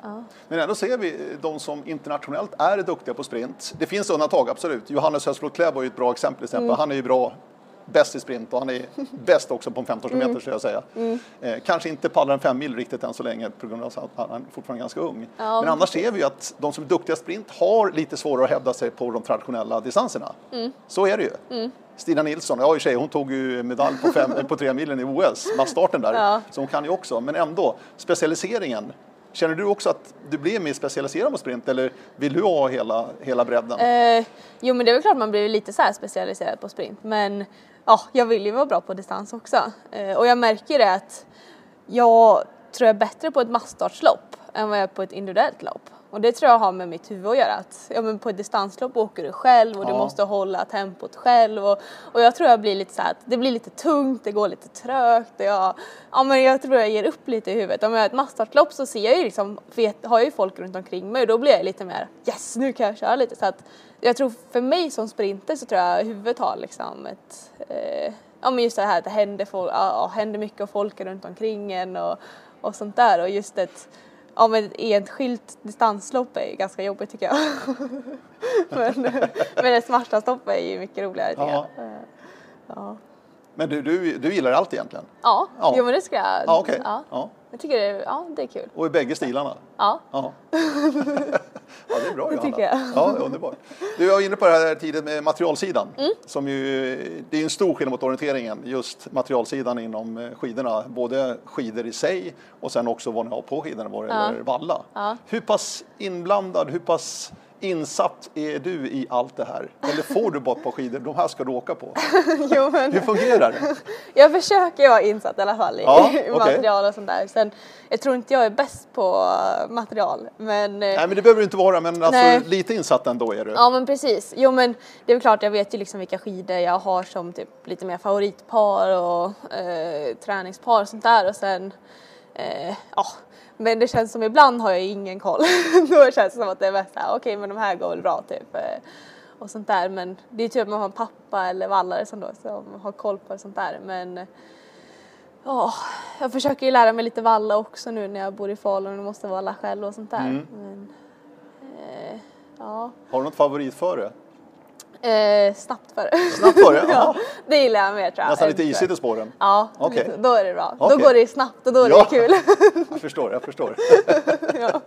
ja. Men ändå ser vi de som internationellt är duktiga på sprint. Det finns undantag, absolut. Johannes Hösflot Kläbb var ju ett bra exempel. Exempel. Mm. Han är ju bra, bäst i sprint och han är bäst också på en 15 Mm. meter, ska jag säga. Eh, kanske inte pallar en fem mil riktigt än så länge på grund av att han är fortfarande ganska ung. Ja, men annars ser vi ju att de som är duktiga i sprint har lite svårare att hävda sig på de traditionella distanserna. Mm. Så är det ju. Stina Nilsson, ja i sig, hon tog ju medalj på, fem, på tre milen i OS, massstarten där. Ja. Så hon kan ju också, men ändå, specialiseringen. Känner du också att du blir mer specialiserad på sprint eller vill du ha hela, hela bredden? Eh, jo men det är väl klart man blir lite så här specialiserad på sprint men ja, jag vill ju vara bra på distans också. Eh, och jag märker det att jag tror jag är bättre på ett massstartslopp än vad jag är på ett individuellt lopp. Och det tror jag har med mitt huvud att göra. Att, ja, men på ett distanslopp åker du själv och du Ja. måste hålla tempot själv. Och, och jag tror jag blir lite så här att det blir lite tungt, det går lite trögt. Jag, ja, men jag tror jag ger upp lite i huvudet. Om jag har ett massstartslopp så ser jag ju liksom, vet, har jag ju folk runt omkring mig och då blir jag lite mer yes nu kan jag köra lite. Så att jag tror för mig som sprinter så tror jag huvudet har liksom ett eh, ja men just det här att det händer, folk, ja, händer mycket och folk är runt omkring en och, och sånt där och just ett Ja men ett enskilt distanslopp är ju ganska jobbigt tycker jag. <laughs> men, men ett smartlopp är ju mycket roligare Ja. Eh, Ja, Men du, du, du gillar allt egentligen? ja. Ja. Jo men det ska jag. Ja, okej. Ja. Ja. Jag tycker det, ja, det är kul. Och i bägge stilarna? Ja. Ja. <laughs> ja, det är bra Det Johanna. tycker jag. Ja, underbart. Du var inne på det här tidigt med materialsidan. Mm. Som ju, det är en stor skillnad mot orienteringen, just materialsidan inom eh, skidorna. Både skidor i sig och sen också vad ni har på skidorna vad det Ja. valla. Ja. Hur pass inblandad, hur pass insatt är du i allt det här? Eller får du bara ett par skidor, de här ska du åka på? <laughs> jo, men Hur fungerar det? jag försöker vara insatt i alla fall i, Ja, <laughs> okej. material och sånt där. Sen, jag tror inte jag är bäst på eh, material, men eh, Nej, men det behöver du inte vara, men alltså, lite insatt ändå är du. Ja men precis. Jo men det är väl klart jag vet ju liksom vilka skidor jag har som typ lite mer favoritpar och eh, träningspar och sånt där och sen eh, ja men det känns som ibland har jag ingen koll. <laughs> Då känns det som att det är mest såhär okej men de här går väl bra typ. Eh, och sånt där men det är typ att man har en pappa eller vallare som då som har koll på sånt där men Ja, jag försöker ju lära mig lite valla också nu när jag bor i Falun och måste valla själv och sånt där. Men, eh, ja. Har du något favoritföre? Eh, snabbt före. Snabbt före? <laughs> ja, det gillar jag mer tror jag. Nästan lite isigt i spåren? Ja, lite- då är det bra. Okej. Då går det snabbt och då är Ja. det kul. Jag förstår, jag förstår. <laughs> ja.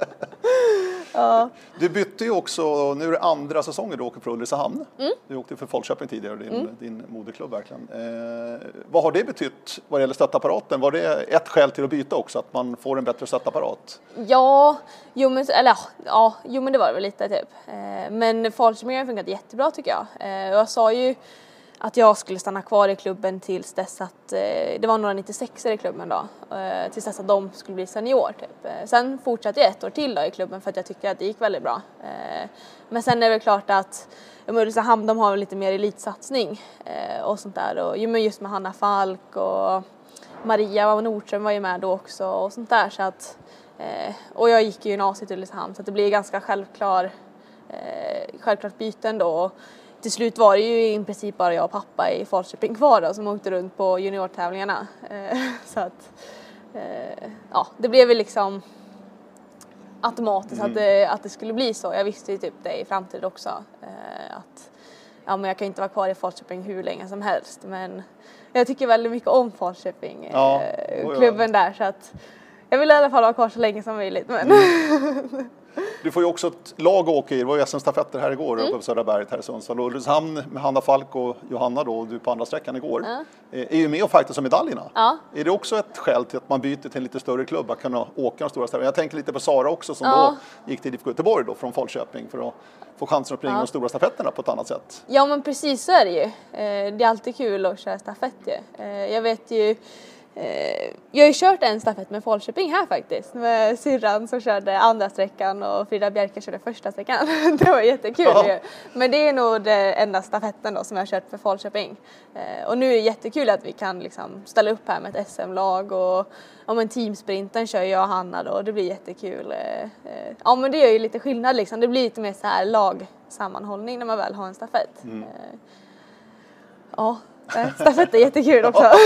Ja. Du bytte ju också, nu är det andra säsongen du åker för Ulricehamn. Mm. Du åkte för Falköping tidigare, din, din moderklubb verkligen. Eh, vad har det betytt vad gäller stöttapparaten? Var det ett skäl till att byta också, att man får en bättre stöttapparat? Ja, jo men, eller, ja, jo men det var det väl lite typ. Eh, men Falköping har funkat jättebra tycker jag. Eh, jag sa ju att jag skulle stanna kvar i klubben tills dess att, eh, det var några 96 i klubben då, eh, tills dess att de skulle bli senior typ. Eh, sen fortsatte jag ett år till då i klubben för att jag tyckte att det gick väldigt bra. Eh, men sen är det väl klart att Ulricehamn de har väl lite mer elitsatsning eh, och sånt där och just med Hanna Falk och Maria Nordström var ju med då också och sånt där så att eh, och jag gick i gymnasiet i Ulricehamn så att det blir ganska självklar eh, självklart byten då och till slut var det ju i princip bara jag och pappa i Falköping kvar då som åkte runt på juniortävlingarna. Eh, <laughs> så att eh, ja det blev väl liksom automatiskt att, det, att det skulle bli så. Jag visste ju typ det i framtiden också eh, att ja men jag kan inte vara kvar i Falköping hur länge som helst men jag tycker väldigt mycket om Falköping, Ja, klubben där så att jag vill i alla fall vara kvar så länge som möjligt men <laughs> Du får ju också ett lag att åka i, det var ju SM-stafetter här igår Mm. uppe på Södra berget här i Sundsvall. Ulricehamn med Hanna Falk och Johanna då, och du på andra sträckan igår, Ja. eh, är ju med och fightas om medaljerna. Ja. Är det också ett skäl till att man byter till en lite större klubb, att kunna åka de stora städerna? Jag tänker lite på Sara också som Ja. då gick till IFK Göteborg då från Falköping för att få chansen att springa de stora stafetterna på ett annat sätt. Ja men precis så är det ju. Eh, det är alltid kul att köra stafett ju. Eh, jag vet ju jag har ju kört en stafett med Falköping här faktiskt med syrran som körde andra sträckan och Frida Bjerke körde första sträckan. <laughs> det var jättekul Ja. ju. Men det är nog det enda stafetten då som jag har kört för Falköping. Eh, och nu är det jättekul att vi kan liksom ställa upp här med ett SM-lag och ja men teamsprinten kör jag och Hanna då och det blir jättekul. Eh, eh, ja men det gör ju lite skillnad liksom. Det blir lite mer så här lagsammanhållning när man väl har en stafett. Mm. Eh, ja, stafett är jättekul också. Ja,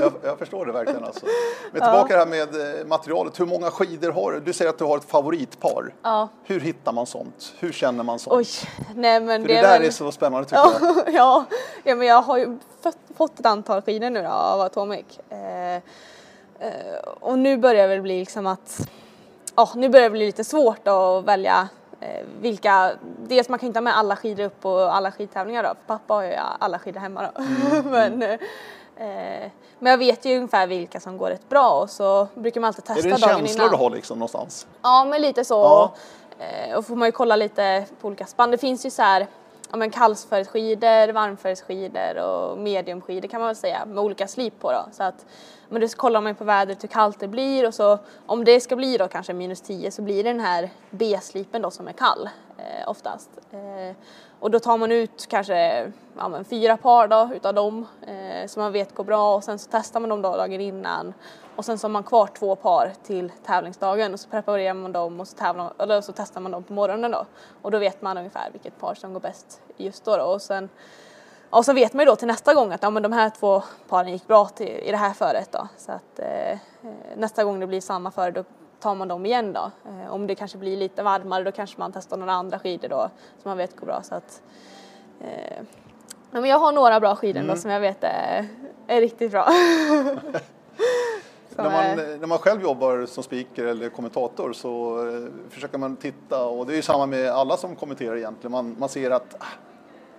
jag, jag förstår det verkligen alltså. Men tillbaka det här med eh, materialet, hur många skidor har du? Du säger att du har ett favoritpar. Ja. Hur hittar man sånt? Hur känner man sånt? Oj, nej men För det, det, är där väl... är så spännande tycker jag. Ja, <laughs> ja, ja, men jag har ju fått, fått ett antal skidor nu då av Atomic. Eh, eh, och nu börjar det väl bli liksom att, ja nu börjar det bli lite svårt att välja eh, vilka, dels man kan inte ha med alla skidor upp på alla skidtävlingar då, för pappa har ju alla skidor hemma då. <laughs> men, eh, men jag vet ju ungefär vilka som går rätt bra och så brukar man alltid Är testa det en dagen känsla innan. du har liksom någonstans? Ja, men lite så. Ja. Eh, Och får man ju kolla lite på olika spann. Det finns ju så här ja, men kallsfärgsskidor, varmfärgsskidor och mediumskidor kan man väl säga med olika slip på då. Så att, men då kollar man ju på vädret hur kallt det blir och så om det ska bli då kanske minus 10 så blir det den här B-slipen då som är kall eh, oftast. Eh, och då tar man ut kanske ja, men fyra par då utav dem eh, som man vet går bra och sen så testar man dem då dagen innan och sen så har man kvar två par till tävlingsdagen och så preparerar man dem och så, tävlar, eller så testar man dem på morgonen då och då vet man ungefär vilket par som går bäst just då, då. och sen och så vet man ju då till nästa gång att ja, men de här två paren gick bra till, i det här föret då. Så att eh, eh nästa gång det blir samma före då tar man dem igen då. Eh, om det kanske blir lite varmare då kanske man testar några andra skidor då som man vet går bra. Så att, eh, men jag har några bra skidor Mm. då som jag vet är, är riktigt bra. <laughs> När man, är- när man själv jobbar som speaker eller kommentator så eh, försöker man titta och det är ju samma med alla som kommenterar egentligen. Man, man ser att ah,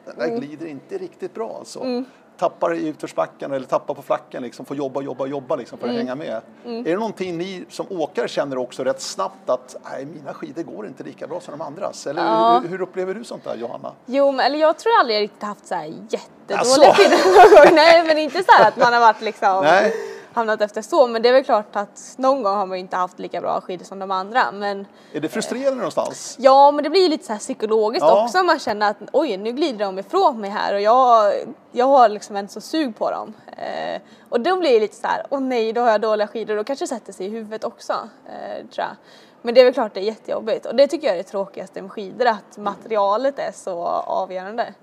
den där glider inte riktigt bra alltså. Tappar i utförsbacken eller tappar på flacken liksom, får jobba, jobba, jobba liksom för att hänga med. Är det någonting ni som åkare känner också rätt snabbt att nej, mina skidor går inte lika bra som de andras? Eller Ja. hur, hur upplever du sånt där Johanna? Jo, men, eller jag tror aldrig jag riktigt haft så här jättedåliga Asså? skidor någon gång. Nej, men inte så här att man har varit liksom Nej. Hamnat efter så. Men det är väl klart att någon gång har man ju inte haft lika bra skidor som de andra. Men Är det frustrerande någonstans? ja, men det blir ju lite så här psykologiskt Ja. också. Man känner att oj, nu glider de ifrån mig här och jag, jag har liksom en så sug på dem. Eh, och då blir det lite så här, åh nej, då har jag dåliga skidor. Då kanske det sätter sig i huvudet också, eh, tror jag. Men det är väl klart det är jättejobbigt och det tycker jag är det tråkigaste med skidor, att materialet är så avgörande.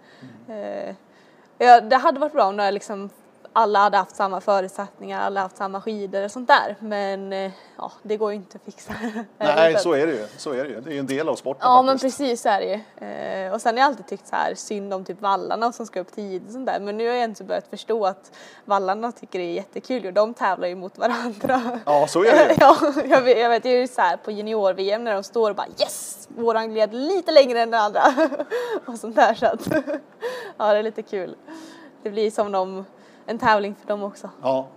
Eh, ja, det hade varit bra om det liksom alla hade haft samma förutsättningar, alla haft samma skidor och sånt där. Men eh, ja, det går ju inte att fixa. <laughs> Nej, så är det ju. Så är det ju. Det är ju en del av sporten Ja men faktiskt. precis så är det ju. Eh, och sen har jag alltid tyckt så här synd om typ vallarna som ska upp tidigt och sånt där. Men nu har jag inte börjat förstå att vallarna tycker det är jättekul och de tävlar ju mot varandra. Ja, så är det ju. <laughs> ja, jag vet, jag vet ju så här på junior-VM när de står och bara yes! Våran gled lite längre än den andra. <laughs> och sånt där så att ja det är lite kul. Det blir som de, en tävling för dem också. Ja.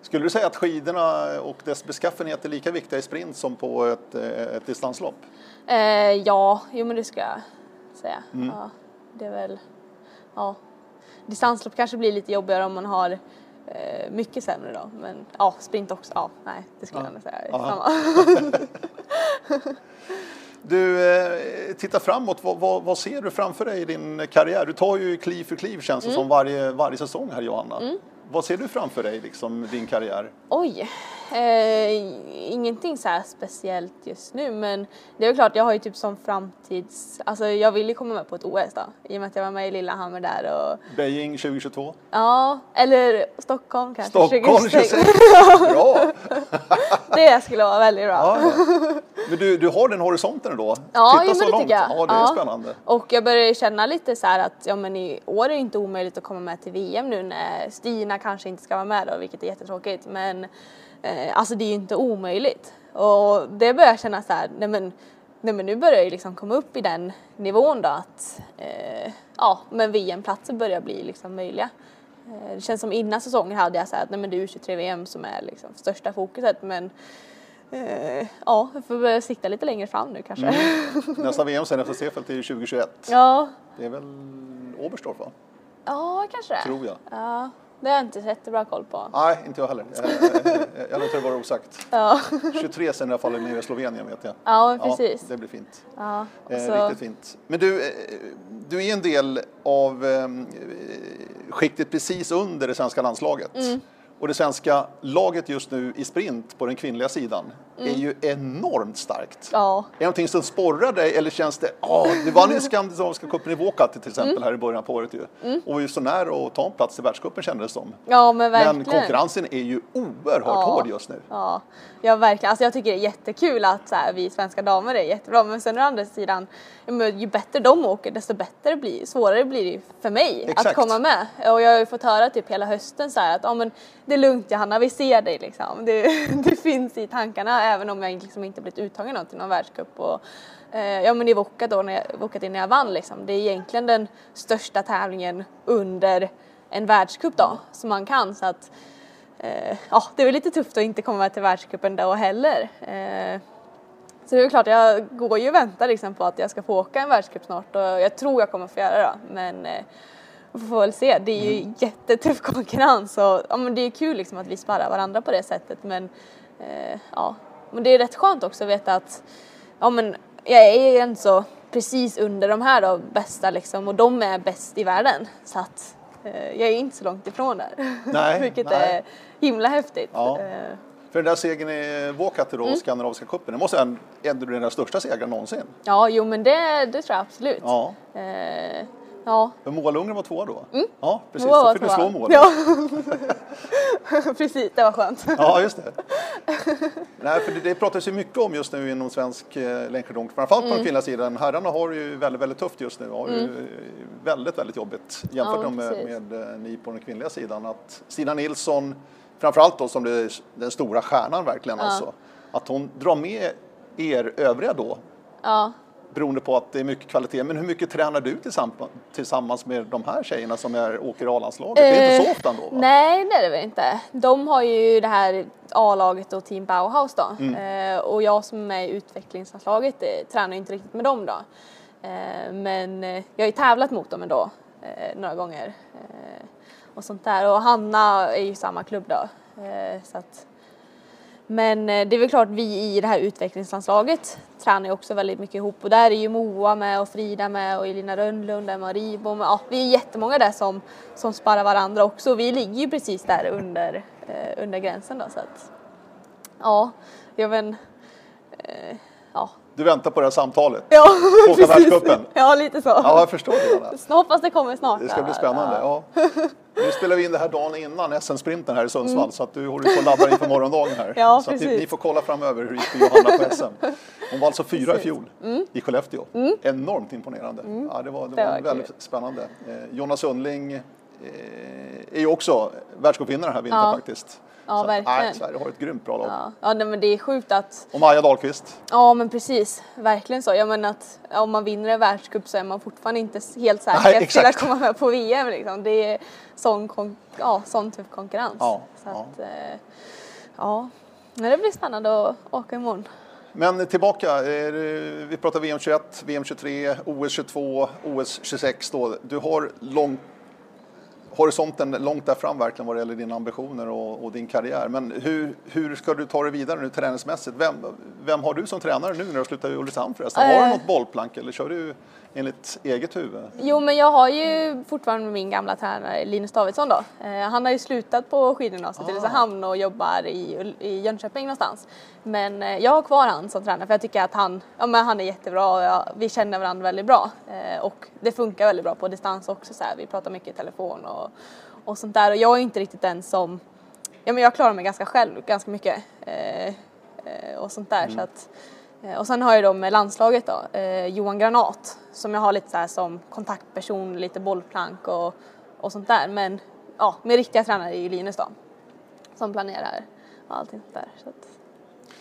Skulle du säga att skidorna och dess beskaffenhet är lika viktiga i sprint som på ett, eh, ett distanslopp? Eh, ja, jo men det ska jag säga. Mm. Ja, det är väl, ja. Distanslopp kanske blir lite jobbigare om man har eh, mycket sämre då. Men ja, sprint också. Ja, nej, det skulle jag ändå säga. Ja. Samma. <laughs> <laughs> Du, eh, titta framåt. Vad, vad, vad ser du framför dig i din karriär? Du tar ju kliv för kliv känns Mm. det som varje, varje säsong här Johanna. Vad ser du framför dig, liksom, din karriär? Oj, eh, ingenting så här speciellt just nu men det är klart jag har ju typ som framtids, alltså jag vill ju komma med på ett OS då i och med att jag var med i Lillehammer där och Beijing 2022? ja, eller Stockholm kanske. Stockholm 2026. 26? <laughs> Bra! Det skulle vara väldigt bra. Ja, ja. Men du, du har den horisonten ändå? Ja, Titta så långt. jag. Ja, det är Ja. spännande. Och jag börjar känna lite så att ja, men i år är det inte omöjligt att komma med till VM nu när Stina kanske inte ska vara med då, vilket är jättetråkigt. Men eh, alltså det är ju inte omöjligt. Och det börjar jag känna så här, nej men, nej men nu börjar jag liksom komma upp i den nivån då att eh, ja, men VM-platser börjar bli liksom möjliga. Eh, Det känns som innan säsongen hade jag här att nej men det är U23-VM som är liksom största fokuset men ja, jag får börja sikta lite längre fram nu kanske. <laughs> Nästa VM sen efter Seefeld är ju 2021. Ja, Det är väl Oberstdorf va? Ja, kanske det. Tror jag. Ja, det har jag inte jättebra koll på. Nej, inte jag heller. Jag, jag, jag låter det vara osagt. Ja, 23 sen i alla fall nere i Slovenien vet jag. ja precis. Ja, det blir fint. Ja, Eh, så, Riktigt fint. Men du, eh, du är en del av eh, skiktet precis under det svenska landslaget. Mm. Och det svenska laget just nu i sprint på den kvinnliga sidan. Mm. är ju enormt starkt. ja, Är det någonting som sporrar dig eller känns det, ja, du vann ju skandinaviska cupen i Vuokatti till exempel Mm. här i början på året ju. Och var ju så nära att ta en plats i världscupen kändes det som. ja men verkligen. Men konkurrensen är ju oerhört Ja. hård just nu. Ja, ja verkligen. Alltså jag tycker det är jättekul att så här, vi svenska damer är jättebra men sen å andra sidan ju bättre de åker desto bättre blir, svårare blir det för mig Exakt. att komma med. Och jag har ju fått höra typ hela hösten så här att ja, men det är lugnt Johanna, vi ser dig liksom. Det, <laughs> det finns i tankarna även om jag liksom inte blivit uttagen någon till någon världscup. Och, eh, ja men i Voka då, när jag, Voka när jag vann liksom. Det är egentligen den största tävlingen under en världscup då som man kan så att eh, ja, det är väl lite tufft att inte komma med till världscupen då heller. Eh, så det är klart, jag går ju och väntar liksom på att jag ska få åka en världscup snart och jag tror jag kommer få göra det. Men eh, vi får väl se. Det är ju jättetuff konkurrens och ja, men det är kul liksom att vi sparrar varandra på det sättet. Men eh, ja, men det är rätt skönt också att veta att ja, men jag är ändå så precis under de här då bästa liksom och de är bäst i världen. Så att eh, jag är inte så långt ifrån där. Nej, <laughs> Vilket nej. är himla häftigt. Ja. Eh, För den där segern i Vuokatti då, Mm. skandinaviska cupen, det måste ändå bli den största segern någonsin. Ja, jo men det, det tror jag absolut. Ja. Eh, ja. För Moa Lundgren var tvåa då? Ja, precis. Då fick du slå mål. Ja. <laughs> precis, det var skönt. Ja, just det. Nej, för det, det pratas ju mycket om just nu inom svensk eh, längdskidåkning, framförallt på Mm. den kvinnliga sidan. Herrarna har det ju väldigt, väldigt tufft just nu. Har ju eh, väldigt, väldigt jobbigt jämfört Ja, med, precis. med eh, ni på den kvinnliga sidan. Att Stina Nilsson, framförallt då som det, den stora stjärnan verkligen alltså, att hon drar med er övriga då Ja. Beroende på att det är mycket kvalitet. Men hur mycket tränar du tillsammans, med de här tjejerna som är, åker A-landslaget? det är inte så ofta ändå? Va? Nej, det är det väl inte. De har ju det här A-laget och Team Bauhaus då. Mm. Eh, och jag som är i utvecklingslandslaget eh, tränar inte riktigt med dem då. Eh, men eh, jag har ju tävlat mot dem ändå eh, några gånger. Eh, och sånt där. Och Hanna är ju samma klubb då. Eh, så att, men eh, det är väl klart vi i det här utvecklingslandslaget tränar ju också väldigt mycket ihop och där är ju Moa med och Frida med och Elina Rönnlund där, Marie Bom, ja, vi är jättemånga där som, som sparar varandra också. Vi ligger ju precis där under, eh, under gränsen då så att ja, jag men eh, ja. Du väntar på det här samtalet? Ja, världscupen? Ja, lite så. Ja, jag förstår det. Så hoppas det kommer snart. Det ska bli ja. spännande. Ja. Nu spelar vi in det här dagen innan SM-sprinten här i Sundsvall så att du håller på att ladda inför morgondagen här. Mm. Ja, så ni, ni får kolla framöver hur det gick för Johanna på SM. Hon var alltså fyra i Precis. fjol i Skellefteå. Enormt imponerande. Ja, det var, det Det var var väldigt kul. spännande. Eh, Jonas Sundling eh, är ju också världscupvinnare den här vintern Ja. faktiskt. Ja, Så att, verkligen. nej, Sverige har ett grymt bra lag. Ja, ja nej, men det är sjukt att Och Maja Dahlqvist. Ja men precis, verkligen så. Jag menar att om man vinner en världscup så är man fortfarande inte helt säker Nej, till att komma med på VM. Liksom. Det är sån, kon- ja, sån tuff konkurrens. Ja, så ja. Att, eh, ja. Men det blir spännande att åka imorgon. Men tillbaka, vi pratar VM 21, VM 23, OS 22, OS 26 då. Du har lång, horisonten långt där fram verkligen vad det gäller dina ambitioner och, och din karriär. Men hur, hur ska du ta dig vidare nu träningsmässigt? Vem, vem har du som tränare nu när du slutar i Ulricehamn förresten? Har du Eh. något bollplank eller kör du enligt eget huvud? Jo men jag har ju fortfarande min gamla tränare Linus Davidsson då. Eh, han har ju slutat på skidgymnasiet i Ah. Ulricehamn och jobbar i, i Jönköping någonstans. Men eh, jag har kvar han som tränare för jag tycker att han, ja, men han är jättebra och jag, vi känner varandra väldigt bra. Eh, och det funkar väldigt bra på distans också så här. vi pratar mycket i telefon och, och sånt där och jag är inte riktigt den som, ja men jag klarar mig ganska själv ganska mycket. Eh, eh, och sånt där så att Och sen har jag då med landslaget då, eh, Johan Granat som jag har lite så som kontaktperson, lite bollplank och, och sånt där. Men ja, min riktiga tränare är ju Linus då. Som planerar allting sånt där. Så att,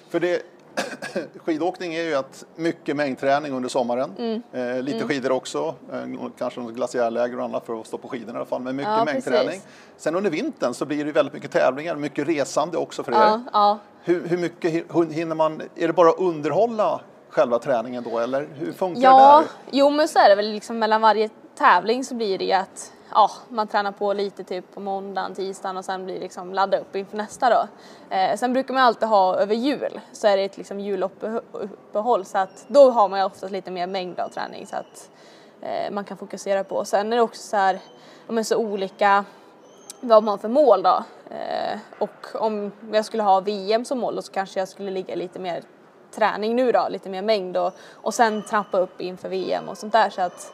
För det, <clears throat> skidåkning är ju att mycket mängdträning under sommaren. Mm. Eh, lite skidor också, eh, kanske något glaciärläger och annat för att stå på skidorna i alla fall. Men mycket Ja, mängdträning. Sen under vintern så blir det väldigt mycket tävlingar, mycket resande också för er. ja, ja. Hur, hur mycket hin- hinner man, är det bara att underhålla själva träningen då eller hur funkar Ja, det där? jo men så är det väl liksom mellan varje tävling så blir det ju att ja, man tränar på lite typ på måndagen, tisdagen och sen blir det liksom ladda upp inför nästa då. Eh, sen brukar man alltid ha över jul så är det ett liksom juluppehåll så att då har man ju oftast lite mer mängd av träning så att eh, man kan fokusera på. Sen är det också så här, ja, men så olika vad man har för mål då. Eh, och om jag skulle ha VM som mål då så kanske jag skulle ligga lite mer träning nu då, lite mer mängd och, och sen trappa upp inför VM och sånt där så att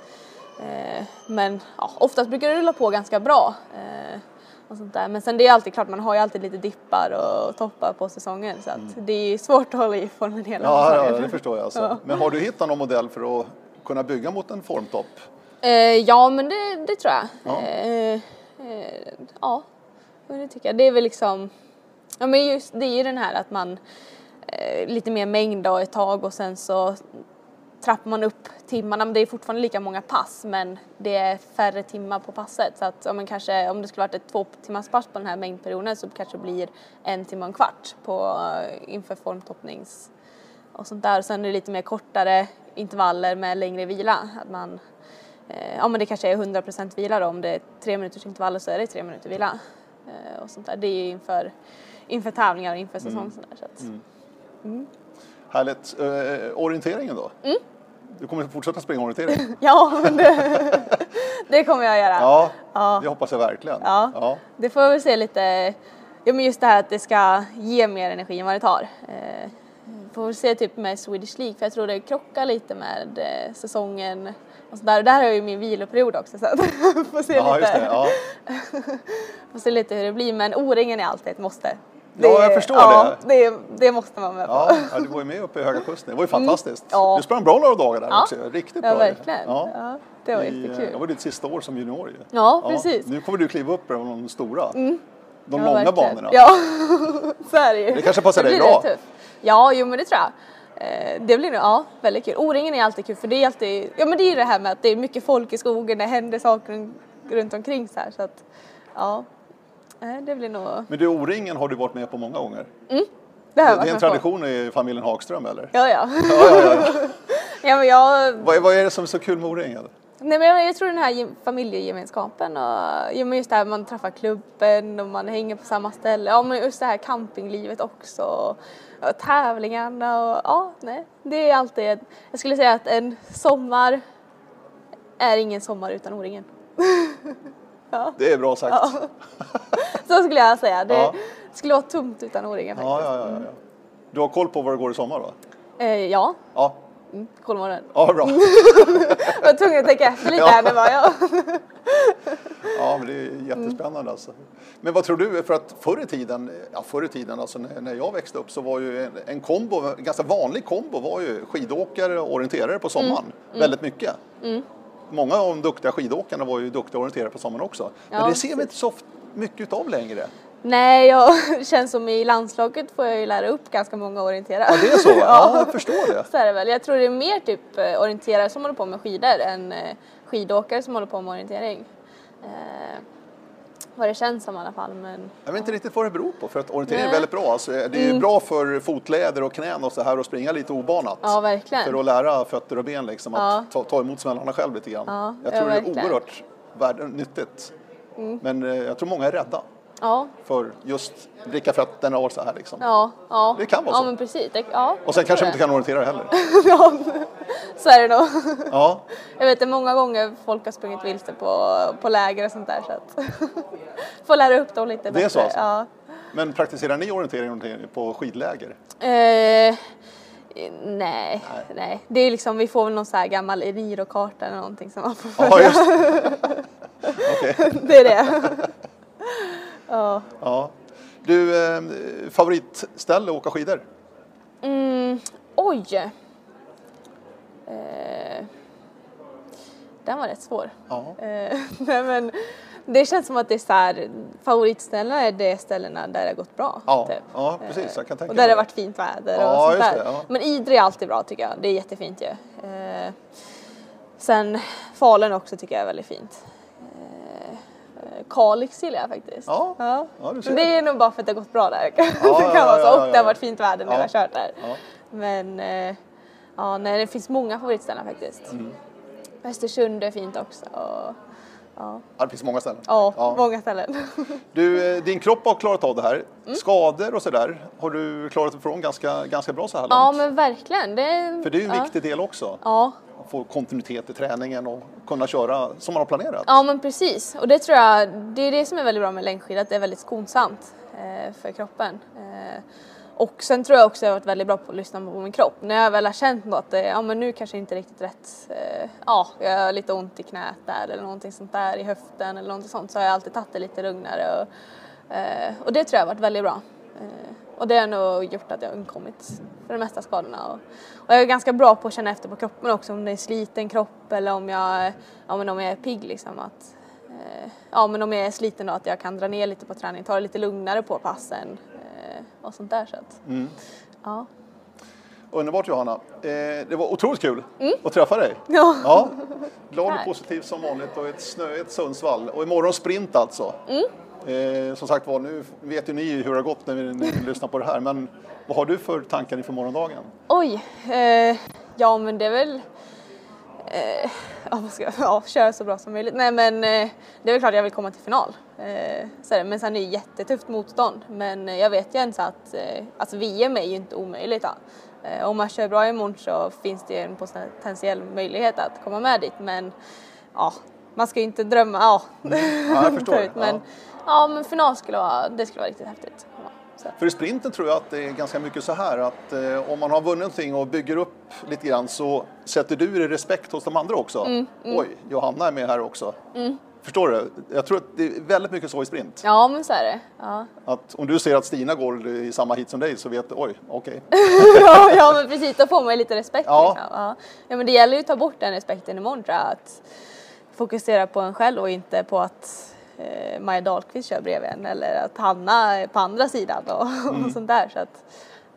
eh, men ja, oftast brukar det rulla på ganska bra. Eh, och sånt där. Men sen det är alltid klart, man har ju alltid lite dippar och toppar på säsongen så att det är svårt att hålla i formen hela Mm. Ja, ja, säsongen. det förstår jag. Alltså. Ja. Men har du hittat någon modell för att kunna bygga mot en formtopp? Eh, ja men det, det tror jag. Ja. Eh, ja, det tycker jag. Det är väl liksom, ja men just det är ju den här att man eh, lite mer mängd då ett tag och sen så trappar man upp timmarna. Men det är fortfarande lika många pass men det är färre timmar på passet. Så att om, man kanske, om det skulle varit ett två timmars pass på den här mängdperioden så kanske det blir en timme och en kvart på, eh, inför formtoppnings och sånt där. Sen är det lite mer kortare intervaller med längre vila. Att man, ja men det kanske är 100% vila då. Om det är tre minuters intervaller så är det tre minuter vila. Eh, och sånt där. Det är ju inför, inför tävlingar och inför säsong. sådär, Så att, Härligt. Eh, orienteringen då? Mm. Du kommer fortsätta springa orientering? <laughs> Ja, men det, <laughs> det kommer jag göra. Ja, Ja. det hoppas jag verkligen. Ja. Ja. Det får väl se lite, ja men just det här att det ska ge mer energi än vad det tar. Eh, får väl se typ med Swedish League för jag tror det krockar lite med eh, säsongen och så där. Och där har jag ju min viloperiod också så att <laughs> får se, Ja, lite, det. Ja. <laughs> får se lite hur det blir men O-ringen är alltid ett måste. Ja, jag förstår ja, det. det. Det måste man med på. Ja, ja, du var ju med uppe i Höga Kusten. Det var ju fantastiskt. Ja. Du sprang bra några dagar där Ja. också. Riktigt Ja, bra. verkligen. Ja. Ja, det var I, eh, jättekul. Det var ditt sista år som junior ju. Ja, precis. Nu kommer du kliva upp på de stora. De Ja, långa verkligen. banorna. Ja, <laughs> så är det ju. Det kanske passar dig bra. Ja, jo men det tror jag. Eh, det blir nog, ja, väldigt kul. O-ringen är alltid kul för det är alltid, ja men det är ju det här med att det är mycket folk i skogen, det händer saker runt omkring så här så att, ja. Eh, det blir nog... Men du, O-ringen har du varit med på många gånger? Mm, det har jag Det varit är en med på. tradition i familjen Hagström eller? Ja, ja. Ja, ja, ja. ja <laughs> men jag, Vad, är- vad är det som är så kul med O-ringen? nej men jag, tror den här gem- familjegemenskapen och ja, men just det här man träffar klubben och man hänger på samma ställe. Ja men just det här campinglivet också. Och tävlingarna och ja, nej. Det är alltid, jag skulle säga att en sommar är ingen sommar utan O-ringen. <laughs> Det är bra sagt. <laughs> Så skulle jag säga. Det Ja. skulle vara tomt utan O-ringen faktiskt. Ja, ja, ja, ja. Du har koll på vad det går i sommar va? Eh, ja, Ja, mm, Kolmården. ja bra. <laughs> Jag var tvungen att tänka efter lite här. Det var jag. Ja, det är jättespännande alltså. Men vad tror du, för att förr i tiden, ja förr i tiden, alltså när, när jag växte upp så var ju en, en kombo, en ganska vanlig kombo var ju skidåkare och orienterare på sommaren. Väldigt mycket. Många av de duktiga skidåkarna var ju duktiga orienterare på sommaren också. Men Ja, det ser vi inte så mycket av längre. Nej, jag <laughs> känns som i landslaget får jag ju lära upp ganska många orienterare. Ja, det är så? <laughs> Ja, jag förstår det. Så är det väl. Jag tror det är mer typ eh, orienterare som håller på med skidor än eh, skidåkare som håller på med orientering. Eh, vad det känns som i alla fall. Men Jag vet inte riktigt vad det beror på, för att orientering är väldigt bra. Alltså, det är ju bra för fotleder och knän och så här och springa lite obanat. ja, verkligen. För att lära fötter och ben liksom, att Ja. ta, ta emot smällarna själv lite grann. Ja, jag ja, tror det är. Mm. oerhört värde, nyttigt. Men eh, jag tror många är rädda Ja, för just vricka fötterna och så här liksom. ja, ja. Det kan vara ja, så. men precis. Ja, Och sen kanske de inte kan orientera heller. det. <laughs> ja, så är det nog. Ja, Jag vet det många gånger folk har sprungit vilse på, på läger och sånt där så att <laughs> får lära upp dem lite Det är bättre. så alltså? Ja. men praktiserar ni orientering på skidläger? Eh, nej, nej, Det är liksom, vi får väl någon så här gammal Eniro-karta eller någonting som man får Ja, följa. <laughs> Okej. det är det. Ja. Ja. Du, eh, favoritställe att åka skidor? Mm, oj. Eh, den var rätt svår. Ja. Eh, <laughs> nej, men det känns som att det är så här, favoritställena är de ställena där det har gått bra. Ja, typ. ja, precis. Jag kan tänka och där det har varit fint väder Ja, och sånt just där. det, ja. Men Idre är alltid bra tycker jag. Det är jättefint ju. Eh, sen Falun också tycker jag är väldigt fint. Kalix gillar jag faktiskt. Ja, ja, du Men ser. det är nog bara för att det har gått bra där. <laughs> det ja, kan vara så. ja, Och ja, det har ja. varit fint väder när Ja. jag har kört där. Ja. Men eh, ja, nej, det finns många favoritställen faktiskt. Mm. Östersund är fint också. Och, ja, Ja, det finns många ställen. ja, Ja. många ställen. <laughs> Du, eh, din kropp har klarat av det här. Mm. Skador och sådär har du klarat ifrån ganska, ganska bra så här långt. ja, men verkligen. Det, För det är ju en ja. viktig del också. Ja, få kontinuitet i träningen och kunna köra som man har planerat. Ja men precis och det tror jag, det är det som är väldigt bra med längdskidor, att det är väldigt skonsamt eh, för kroppen. Eh, och sen tror jag också att jag har varit väldigt bra på att lyssna på min kropp. När jag väl har känt att det, eh, ja men nu kanske inte riktigt rätt, eh, ja jag har lite ont i knät där eller någonting sånt där i höften eller någonting sånt så har jag alltid tagit det lite lugnare och, eh, och det tror jag har varit väldigt bra. Eh, och det har nog gjort att jag har undkommit för de mesta skadorna. Och, och jag är ganska bra på att känna efter på kroppen också om det är sliten kropp eller om jag, ja, men om jag är pigg liksom. Att, eh, ja men om jag är sliten då att jag kan dra ner lite på träning, ta det lite lugnare på passen eh, och sånt där. Så att, Mm. ja. Underbart Johanna. Eh, det var otroligt kul att träffa dig. Mm. <laughs> Ja. Ja. Glad och positiv som vanligt och ett snöigt Sundsvall. Och imorgon sprint alltså. Mm. Eh, som sagt var, nu vet ju ni hur det har gått när vi, när vi lyssnar på det här. Men vad har du för tankar inför morgondagen? Oj, eh, ja men det är väl eh, ja, ska ja, köra så bra som möjligt. Nej men eh, det är väl klart jag vill komma till final. Eh, så. Men sen är det jättetufft motstånd. Men eh, jag vet ju ens att eh, alltså VM är ju inte omöjligt. Då. Eh, om man kör bra imorgon så finns det ju en potentiell möjlighet att komma med dit. Men ja, man ska ju inte drömma. Ja, Ja, jag förstår. <laughs> men, Ja. Ja. men final skulle vara, det skulle vara riktigt häftigt. Så. För i sprinten tror jag att det är ganska mycket så här att eh, om man har vunnit någonting och bygger upp lite grann så sätter du dig respekt hos de andra också. Mm, Oj, Johanna är med här också. Förstår du? Jag tror att det är väldigt mycket så i sprint. Ja men så är det. Ja. Att om du ser att Stina går i samma hit som dig så vet du, oj, okej. <laughs> ja, ja men precis, då får man ju lite respekt. Ja. Liksom. Ja. ja men det gäller ju att ta bort den respekten imorgon tror jag. Att fokusera på en själv och inte på att eh, Maja Dahlqvist kör bredvid en eller att Hanna är på andra sidan och, <laughs> och sånt där. Så att,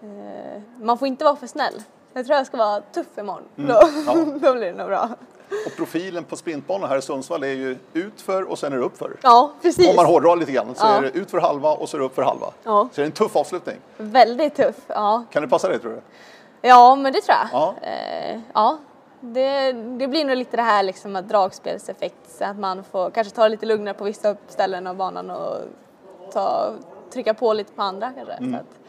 eh, man får inte vara för snäll Jag tror jag ska vara tuff imorgon. Mm. Då, Ja. <laughs> då blir det nog bra. Och profilen på sprintbanan här i Sundsvall är ju utför och sen är det uppför. Ja, precis. Om man hårdrar lite grann så Ja. är det utför halva och så är det uppför halva. Ja. Så det är en tuff avslutning. Väldigt tuff. Ja, Kan det passa dig tror du? ja men det tror jag. Ja. Eh, ja. Det, det blir nog lite det här liksom att dragspelseffekt, så att man får kanske ta det lite lugnare på vissa ställen av banan och ta, trycka på lite på andra kanske. Mm. Att,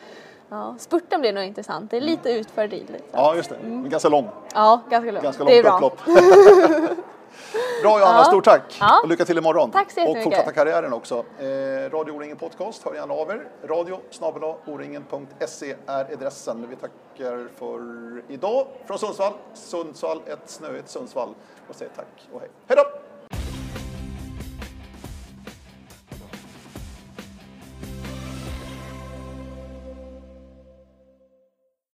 ja, spurten blir nog intressant. Det är lite utför dit. Ja, just det. Men ganska lång. Ja, ganska lugnt. Ganska långt upplopp. <laughs> Bra Johanna, Ja. stort tack! Ja. Och lycka till imorgon! Tack så Och fortsatta karriären också. Eh, Radio O-ringen Podcast, hör gärna av er. Radio oringen.se är adressen. Vi tackar för idag från Sundsvall. Sundsvall, ett snöigt Sundsvall. Och säger tack och hej. Hej då!